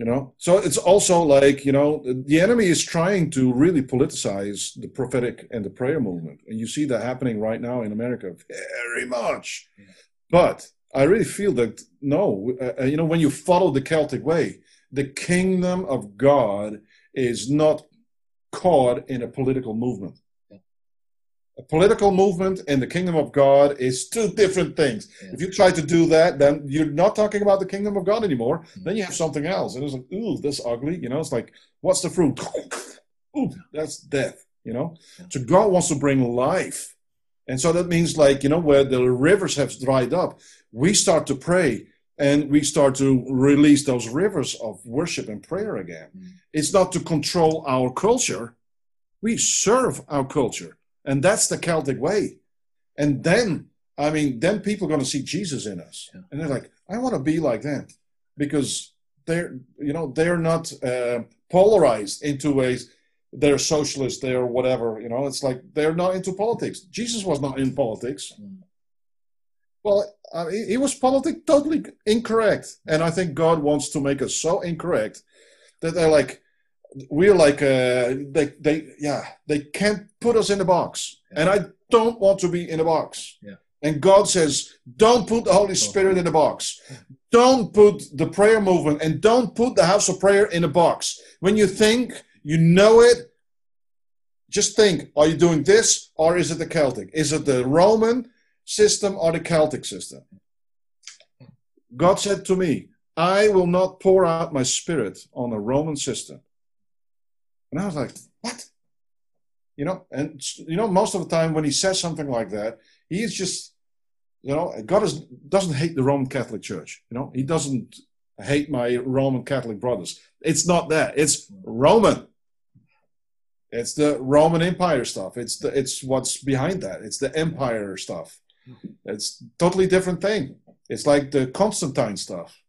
you know? So it's also like you know the enemy is trying to really politicize the prophetic and the prayer movement. And you see that happening right now in america very much. But i really feel that no uh, uh, you know when you follow the celtic way the kingdom of god is not caught in a political movement a political movement and the kingdom of god is two different things. Yeah. if you try to do that then you're not talking about the kingdom of god anymore. Mm. then you have something else. And it's like ooh this ugly you know? It's like what's the fruit? Ooh that's death you know? Yeah. so god wants to bring life. And so that means like you know where the rivers have dried up we start to pray and we start to release those rivers of worship and prayer again. Mm. it's not to control our culture. We serve our culture and that's the celtic way. And then i mean then people are going to see jesus in us. Yeah. and they're like i want to be like them. Because they're you know they're not uh, polarized into ways they're socialist they're whatever you know? It's like they're not into politics. Jesus was not in politics. Mm. well uh, he, he was politic totally incorrect. And i think god wants to make us so incorrect that they're like we're like uh they they yeah they can't put us in a box. And i don't want to be in a box. Yeah. and god says don't put the holy spirit in a box. Don't put the prayer movement and don't put the house of prayer in a box. When you think you know it just think are you doing this or is it the celtic? Is it the roman system or the celtic system? God said to me i will not pour out my spirit on a roman system and I was like, what? You know, and you know, most of the time when he says something like that, he is just, you know, God is, doesn't hate the Roman Catholic Church. You know, he doesn't hate my Roman Catholic brothers. It's not that. It's Roman. It's the Roman Empire stuff. It's the it's what's behind that. It's the empire stuff. It's totally different thing. It's like the Constantine stuff,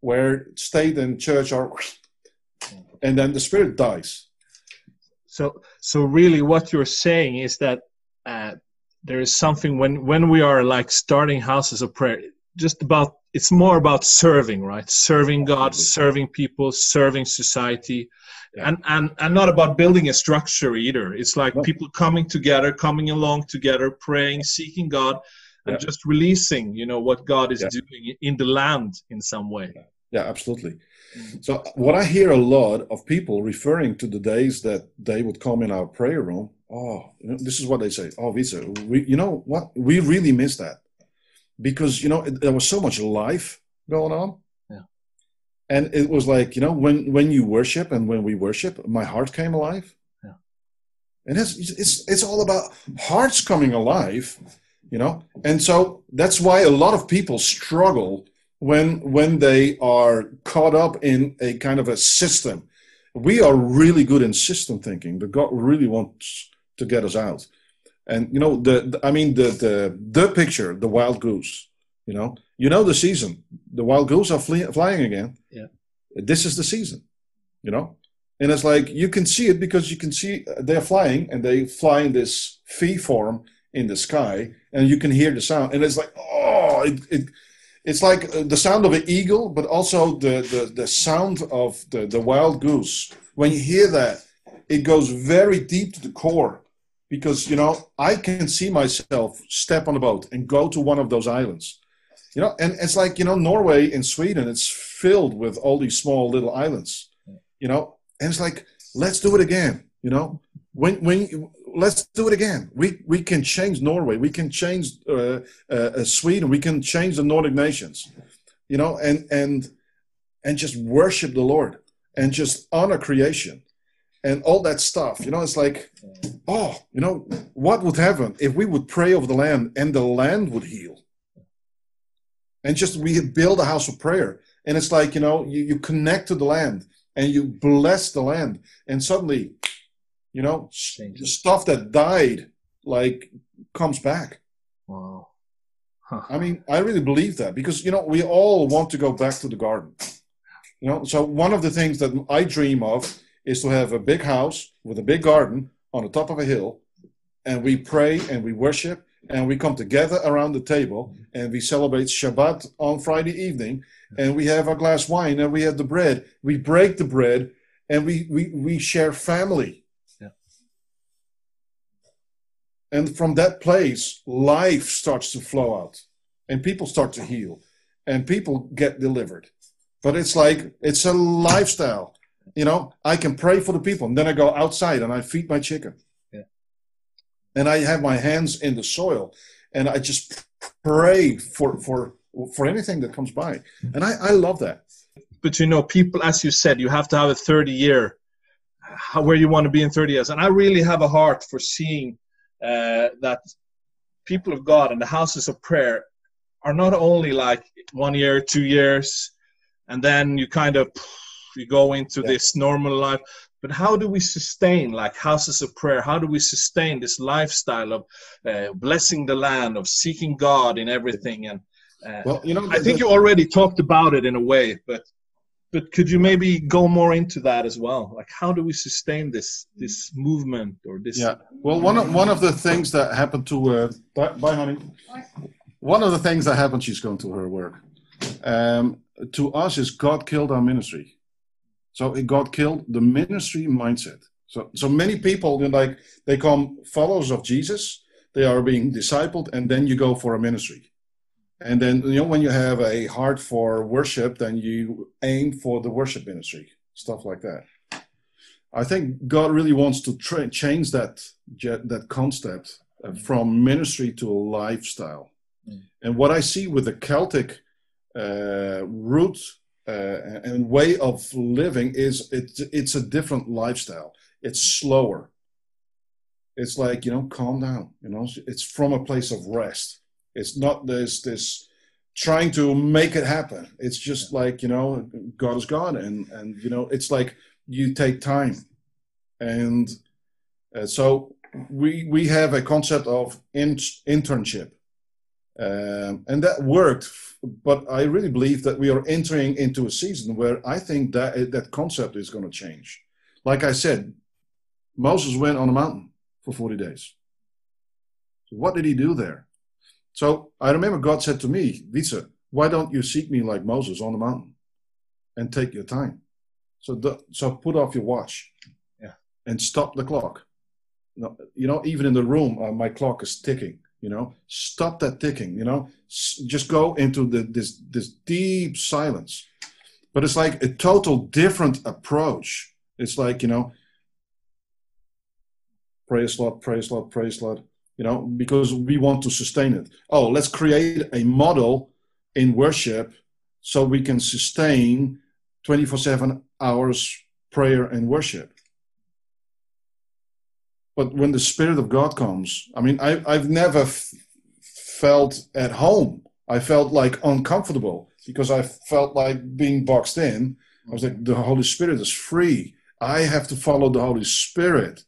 where state and church are and then the spirit dies. So, so really, what you're saying is that uh, there is something when when we are like starting houses of prayer, just about it's more about serving, right? Serving God, serving people, serving society, Yeah. and and and not about building a structure either. It's like No. people coming together, coming along together, praying, seeking God, and Yeah. just releasing, you know, what God is Yeah. doing in the land in some way. Yeah, absolutely. Mhm. So what I hear a lot of people referring to the days that they would come in our prayer room. Oh, you know, this is what they say. Oh, Visa, we, you know what? We really miss that because you know it, there was so much life going on. Yeah. And it was like you know when when you worship and when we worship, my heart came alive. Yeah. And it's it's it's all about hearts coming alive, you know. And so that's why a lot of people struggle when when they are caught up in a kind of a system we are really good in system thinking but god really wants to get us out and you know the, the- i mean the, the the picture the wild goose you know you know the season the wild goose are flee, flying again Yeah. this is the season, you know. And it's like you can see it because you can see uh, they're flying and they fly in this V form in the sky, and you can hear the sound. And it's like, oh, it, it it's like uh, the sound of an eagle, but also the, the, the sound of the, the wild goose. When you hear that, it goes very deep to the core because, you know, I can see myself step on a boat and go to one of those islands. You know, and it's like, you know, Norway and Sweden, it's filled with all these small little islands, you know, and it's like, let's do it again, you know. When, when let's do it again. We we can change Norway. We can change uh, uh, uh, Sweden. We can change the Nordic nations. You know, and and and just worship the Lord and just honor creation and all that stuff. You know, it's like, oh, you know, what would happen if we would pray over the land and the land would heal? And just we build a house of prayer. And it's like, you know, you, you connect to the land and you bless the land. And suddenly you know, Changes. stuff that died like comes back. Wow. Huh. I mean, I really believe that because you know we all want to go back to the garden. You know, so one of the things that I dream of is to have a big house with a big garden on the top of a hill, and we pray and we worship and we come together around the table and we celebrate Shabbat on Friday evening and we have a glass wine and we have the bread. We break the bread and we we, we share family and from that place, life starts to flow out and people start to heal and people get delivered. But it's like, it's a lifestyle. You know, I can pray for the people and then I go outside and I feed my chicken. Yeah. And I have my hands in the soil and I just pray for, for, for anything that comes by. And I, I love that. But you know, people, as you said, you have to have a 30 year how, where you want to be in 30 years. And I really have a heart for seeing uh, that people of God and the houses of prayer are not only like one year, two years, and then you kind of you go into yeah. this normal life. But how do we sustain like houses of prayer? How do we sustain this lifestyle of uh, blessing the land, of seeking God in everything? And uh, well, you know, I think you already talked about it in a way, but but could you maybe go more into that as well? Like how do we sustain this this movement or this yeah. Well one of one of the things that happened to uh bye, honey. One of the things that happened she's going to her work. Um, to us is god killed our ministry. So it got killed the ministry mindset. So so many people like they come followers of jesus they are being discipled and then you go for a ministry and then, you know, when you have a heart for worship, then you aim for the worship ministry, stuff like that. I think God really wants to tra- change that that concept uh, from ministry to a lifestyle. Mm. And what I see with the Celtic uh, root uh, and way of living is it's it's a different lifestyle. It's slower. It's like you know, calm down. You know, it's from a place of rest it's not this this trying to make it happen. It's just like you know, God is God, and and you know, it's like you take time, and uh, so we we have a concept of in, internship, um, and that worked. But I really believe that we are entering into a season where I think that that concept is going to change. Like I said, Moses went on a mountain for forty days. So what did he do there? So I remember God said to me, Wietse, why don't you seek me like Moses on the mountain and take your time? So, the, so put off your watch yeah. and stop the clock. You know, even in the room, uh, my clock is ticking. You know, stop that ticking. You know, S- just go into the, this this deep silence. But it's like a total different approach. It's like you know, praise Lord, praise Lord, praise Lord you know, because we want to sustain it. Oh, let's create a model in worship so we can sustain 24 7 hours prayer and worship. But when the Spirit of God comes, I mean, I, I've never f- felt at home. I felt like uncomfortable because I felt like being boxed in. I was like, the Holy Spirit is free. I have to follow the Holy Spirit.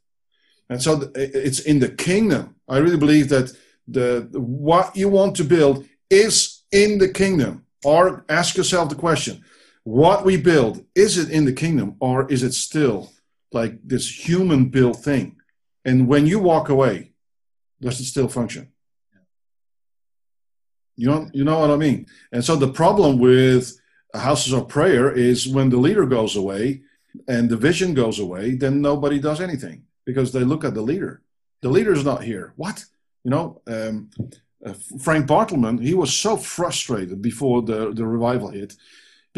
And so it's in the kingdom. I really believe that the what you want to build is in the kingdom. Or ask yourself the question, what we build, is it in the kingdom or is it still like this human built thing? And when you walk away, does it still function? You know, you know what I mean? And so the problem with houses of prayer is when the leader goes away and the vision goes away, then nobody does anything because they look at the leader. The leader's not here. What? You know, um, uh, Frank Bartleman, he was so frustrated before the, the revival hit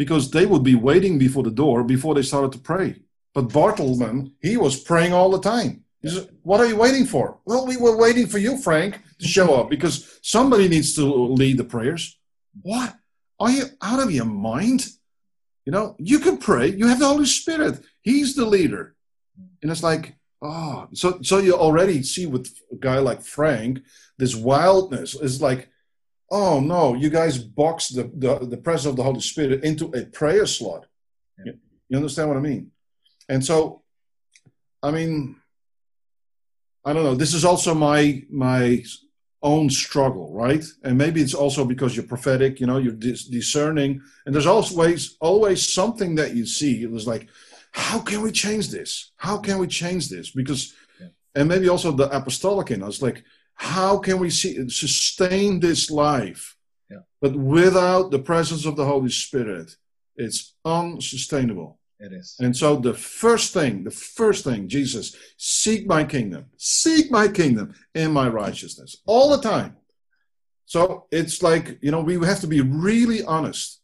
because they would be waiting before the door before they started to pray. But Bartleman, he was praying all the time. He said, What are you waiting for? Well, we were waiting for you, Frank, to show up because somebody needs to lead the prayers. What? Are you out of your mind? You know, you can pray. You have the Holy Spirit. He's the leader. And it's like, oh, so so you already see with a guy like Frank, this wildness is like, oh no, you guys box the, the, the presence of the Holy Spirit into a prayer slot. Yeah. You, you understand what I mean? And so, I mean, I don't know. This is also my my own struggle, right? And maybe it's also because you're prophetic, you know, you're dis- discerning, and there's always always something that you see. It was like, how can we change this? How can we change this? Because, yeah. and maybe also the apostolic in us, like, how can we see sustain this life? Yeah. But without the presence of the Holy Spirit, it's unsustainable. It is. And so the first thing, the first thing, Jesus, seek my kingdom, seek my kingdom and my righteousness all the time. So it's like, you know, we have to be really honest.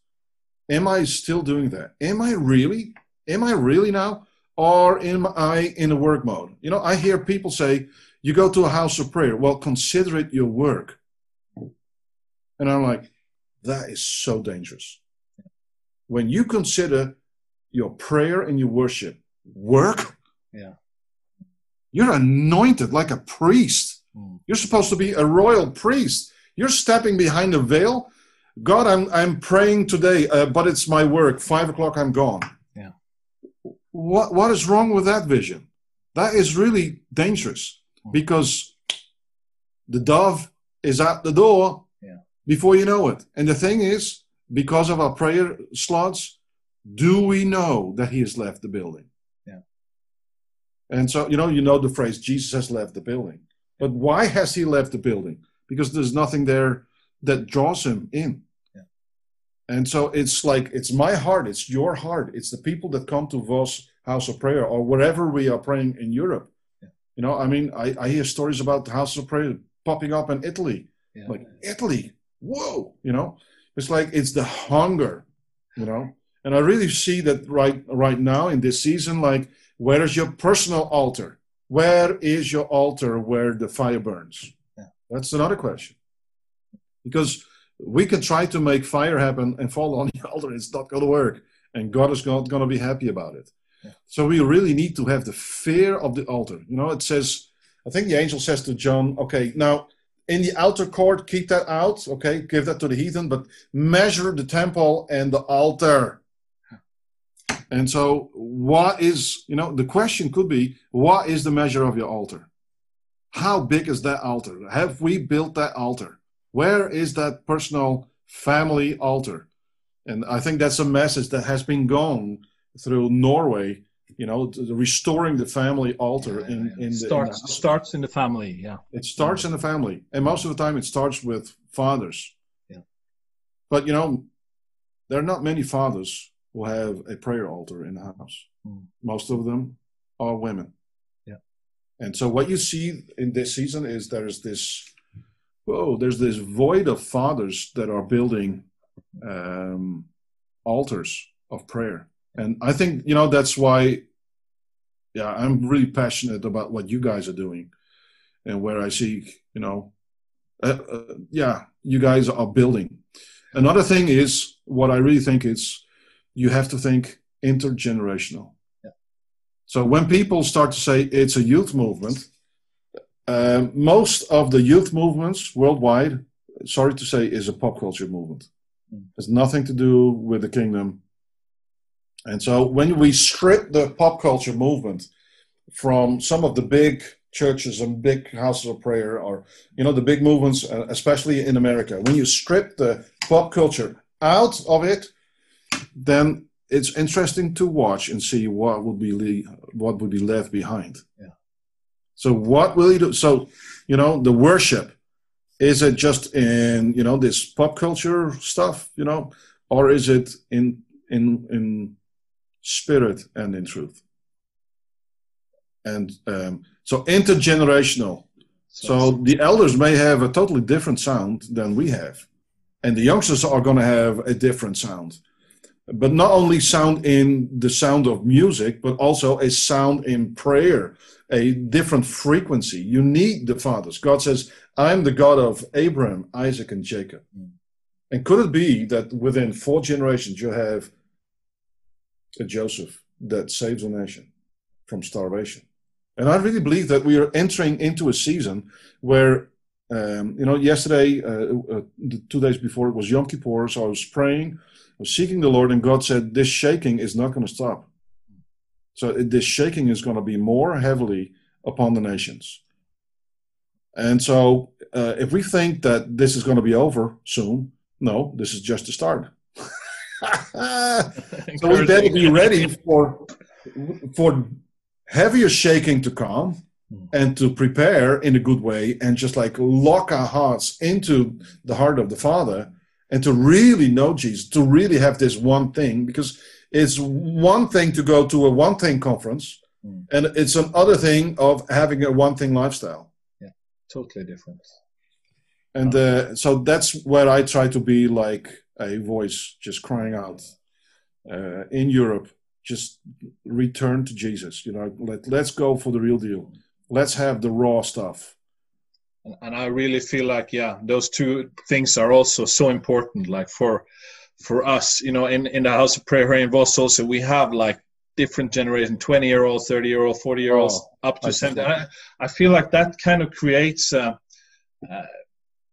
Am I still doing that? Am I really? Am I really now? Or am I in a work mode? You know, I hear people say, you go to a house of prayer. Well, consider it your work. And I'm like, that is so dangerous. When you consider your prayer and your worship work, yeah, you're anointed like a priest. Mm. You're supposed to be a royal priest. You're stepping behind the veil. God, I'm I'm praying today, uh, but it's my work. Five o'clock, I'm gone. What what is wrong with that vision? That is really dangerous mm. because the dove is at the door yeah. before you know it. And the thing is, because of our prayer slots, do we know that he has left the building? Yeah. And so, you know, you know the phrase, Jesus has left the building. But why has he left the building? Because there's nothing there that draws him in. And so it's like, it's my heart, it's your heart, it's the people that come to Vos House of Prayer or wherever we are praying in Europe. Yeah. You know, I mean, I, I hear stories about the House of Prayer popping up in Italy. Yeah. Like, Italy, whoa, you know, it's like, it's the hunger, you know and I really see that right right now in this season, like where is your personal altar? Where is your altar where the fire burns? Yeah. That's another question. Because we can try to make fire happen and fall on the altar, it's not going to work. And God is not going to be happy about it. Yeah. So we really need to have the fear of the altar. You know, it says, I think the angel says to John, okay, now in the outer court, keep that out, okay, give that to the heathen, but measure the temple and the altar and so, what is, you know, the question could be, what is the measure of your altar? How big is that altar? Have we built that altar? Where is that personal family altar? And I think that's a message that has been gone through Norway, you know, restoring the family altar yeah, in, yeah. in starts, the, in starts in the family, yeah. It starts in the family. And most of the time it starts with fathers. Yeah. But, you know, there are not many fathers who have a prayer altar in the house. Mm. Most of them are women. Yeah. And so what you see in this season is there's this whoa, there's this void of fathers that are building um, altars of prayer. And I think, you know, that's why yeah, I'm really passionate about what you guys are doing and where I see, you know, uh, uh, yeah, you guys are building. Another thing is what I really think is you have to think intergenerational. Yeah. So when people start to say it's a youth movement, uh, most of the youth movements worldwide, sorry to say, is a pop culture movement. Mm. Has nothing to do with the kingdom. And so when we strip the pop culture movement from some of the big churches and big houses of prayer, or you know the big movements, uh, especially in America, when you strip the pop culture out of it, then it's interesting to watch and see what would be le- what would be left behind. Yeah. So what will he do? So, you know, the worship is it just in you know this pop culture stuff, you know, or is it in in in spirit and in truth? And um, so intergenerational. So the elders may have a totally different sound than we have, and the youngsters are going to have a different sound but not only sound in the sound of music, but also a sound in prayer, a different frequency. You need the fathers. God says, I'm the God of Abraham, Isaac, and Jacob. Mm. And could it be that within four generations you have a Joseph that saves a nation from starvation? And I really believe that we are entering into a season where, um, you know, yesterday, uh, uh, two days before, it was Yom Kippur, so I was praying I was seeking the Lord, and God said, This shaking is not going to stop. So this shaking is going to be more heavily upon the nations. And so uh, if we think that this is going to be over soon, no, this is just the start. so we better be ready for for heavier shaking to come hmm. and to prepare in a good way and just like lock our hearts into the heart of the Father and to really know Jesus, to really have this one thing, because it's one thing to go to a one thing conference, mm. and it's another thing of having a one thing lifestyle. Yeah, totally different. And uh, so that's where I try to be like a voice just crying out uh, in Europe. Just return to Jesus. You know, let let's go for the real deal. Let's have the raw stuff and, and i really feel like yeah those two things are also so important like for for us you know in in the house of prayer here in Voss also we have like different generation 20 year old 30 year old 40 year olds oh, up to 70 I, I, feel like that kind of creates uh, uh,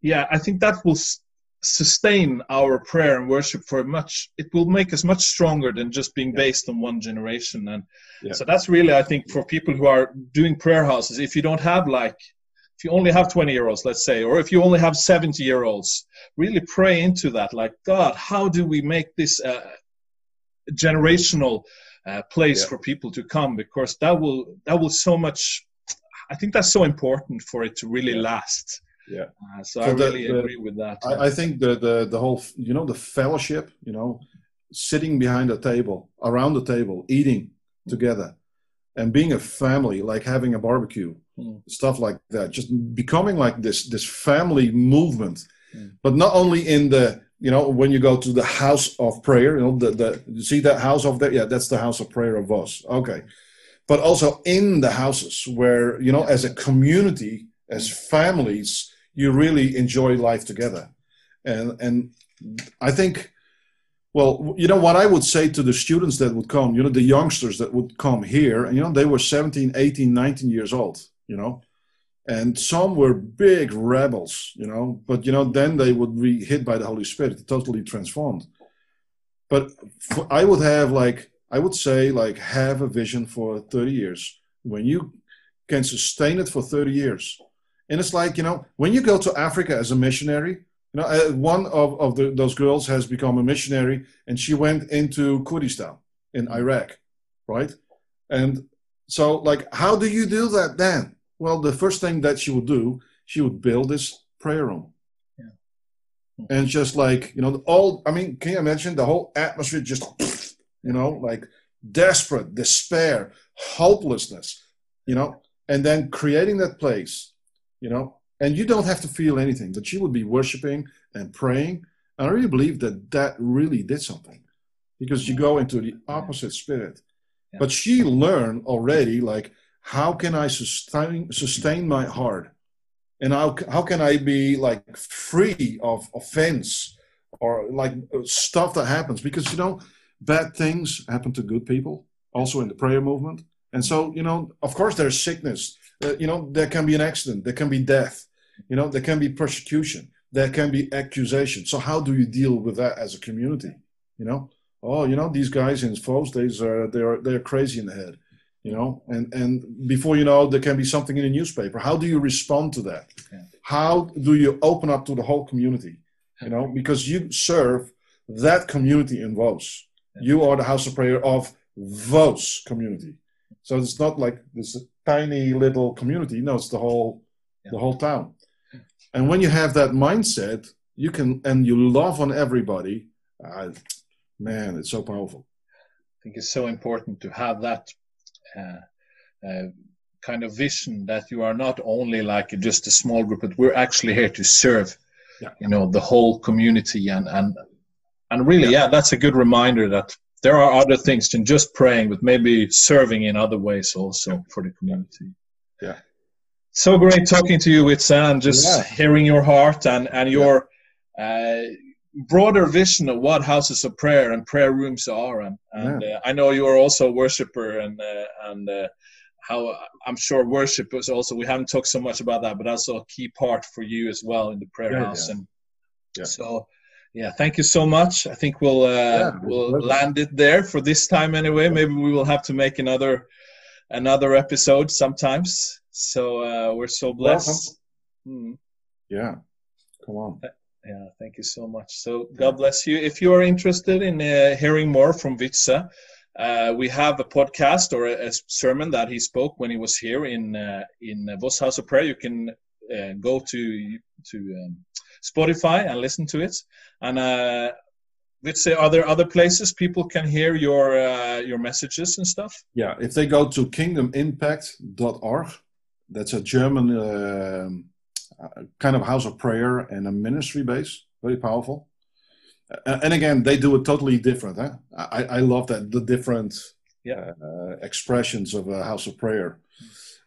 yeah i think that will s- sustain our prayer and worship for much it will make us much stronger than just being based on one generation. And yeah. so that's really i think for people who are doing prayer houses if you don't have like if you only have 20 year olds, let's say, or if you only have 70 year olds, really pray into that. Like, God, how do we make this a generational uh, place yeah. for people to come? Because that will that will so much. I think that's so important for it to really last. Yeah. Uh, so, so, I the, really the, agree with that. I, I, think the, the the whole you know the fellowship, you know, sitting behind a table, around the table, eating together, and being a family, like having a barbecue mm. stuff like that. Just becoming like this this family movement. Mm. but not only in the you know when you go to the house of prayer you know the, the you see that house of there yeah that's the house of prayer of us. Okay. But also in the houses where you know as a community as families you really enjoy life together. And and i think well, you know what I would say to the students that would come, you know, the youngsters that would come here, and you know, they were 17, 18, 19 years old you know? And some were big rebels you know? But you know then they would be hit by the holy spirit totally transformed. But for, i would have like i would say like have a vision for 30 years. When you can sustain it for 30 years. And it's like you know when you go to africa as a missionary you know uh, one of, of the, those girls has become a missionary and she went into kurdistan in iraq right? And so like how do you do that then well, the first thing that she would do, she would build this prayer room. Yeah. Hmm. And just like, you know, all, I mean, can you imagine the whole atmosphere just, you know, like desperate, despair, hopelessness, you know, and then creating that place, you know, and you don't have to feel anything, but she would be worshiping and praying. And I really believe that that really did something because you go into the opposite spirit. Yeah. But she learned already, like, how can I sustain sustain my heart? And how how can I be like free of offense or like stuff that happens? Because you know, bad things happen to good people, also in the prayer movement. And so, you know, of course, there's sickness. Uh, you know, there can be an accident, there can be death. You know, there can be persecution, there can be accusation. So, how do you deal with that as a community? You know, oh, you know, these guys in Voss, they're they're they're crazy in the head you know and and before you know there can be something in a newspaper how do you respond to that yeah. how do you open up to the whole community you know because you serve that community in Voss You are the house of prayer of Voss community. So it's not like this tiny little community. No, it's the whole Yeah. the whole town. And when you have that mindset, you can and you love on everybody. Uh, man, it's so powerful. I think it's so important to have that kind of vision that you are not only like just a small group, but we're actually here to serve, Yeah. you know, the whole community and and and really, yeah. that's a good reminder that there are other things than just praying, but maybe serving in other ways also for the community. Yeah. So great talking to you, Wietse, and just Yeah. hearing your heart and and your. Uh, broader vision of what houses of prayer and prayer rooms are and, and uh, i know you are also a worshiper and uh, and uh, how i'm sure worship is also we haven't talked so much about that but also a key part for you as well in the prayer Yeah, house yeah. and Yeah. so yeah thank you so much i think we'll uh, Yeah, we'll pleasure. land it there for this time anyway maybe we will have to make another another episode sometimes so uh, we're so blessed Mm. Yeah. Come on. Yeah, thank you so much. So God bless you. If you are interested in uh, hearing more from Wietse, uh, we have a podcast or a, a sermon that he spoke when he was here in uh, in uh, Voss House of Prayer. You can uh, go to to um, Spotify and listen to it. And uh, Wietse, are there other places people can hear your uh, your messages and stuff? Yeah, if they go to kingdomimpact.org, that's a German um, kind of house of prayer and a ministry base, very powerful. Uh, and again, they do it totally different. Huh? I, I love that the different Yeah. uh, expressions of a house of prayer.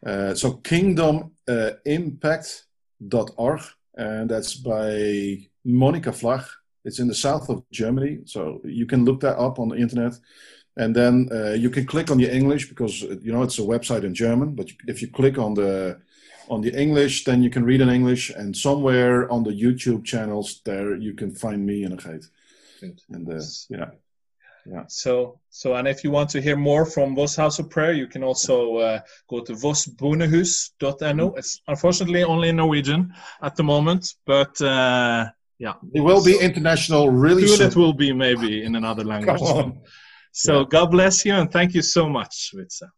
Uh, so kingdomimpact.org, and that's by Monica Flach. It's in the south of Germany, so you can look that up on the internet and then uh, you can click on the English because uh, you know it's a website in German. But if you click on the on the English, then you can read in English, and somewhere on the YouTube channels there you can find me in a. Good. And uh, yeah, So, so, and if you want to hear more from Voss House of Prayer, you can also uh, go to vossbonehus.no. It's unfortunately only in Norwegian at the moment, but uh, yeah, it will be international really soon soon. it will be maybe in another language. Come on. So, God bless you and thank you so much, Wietse.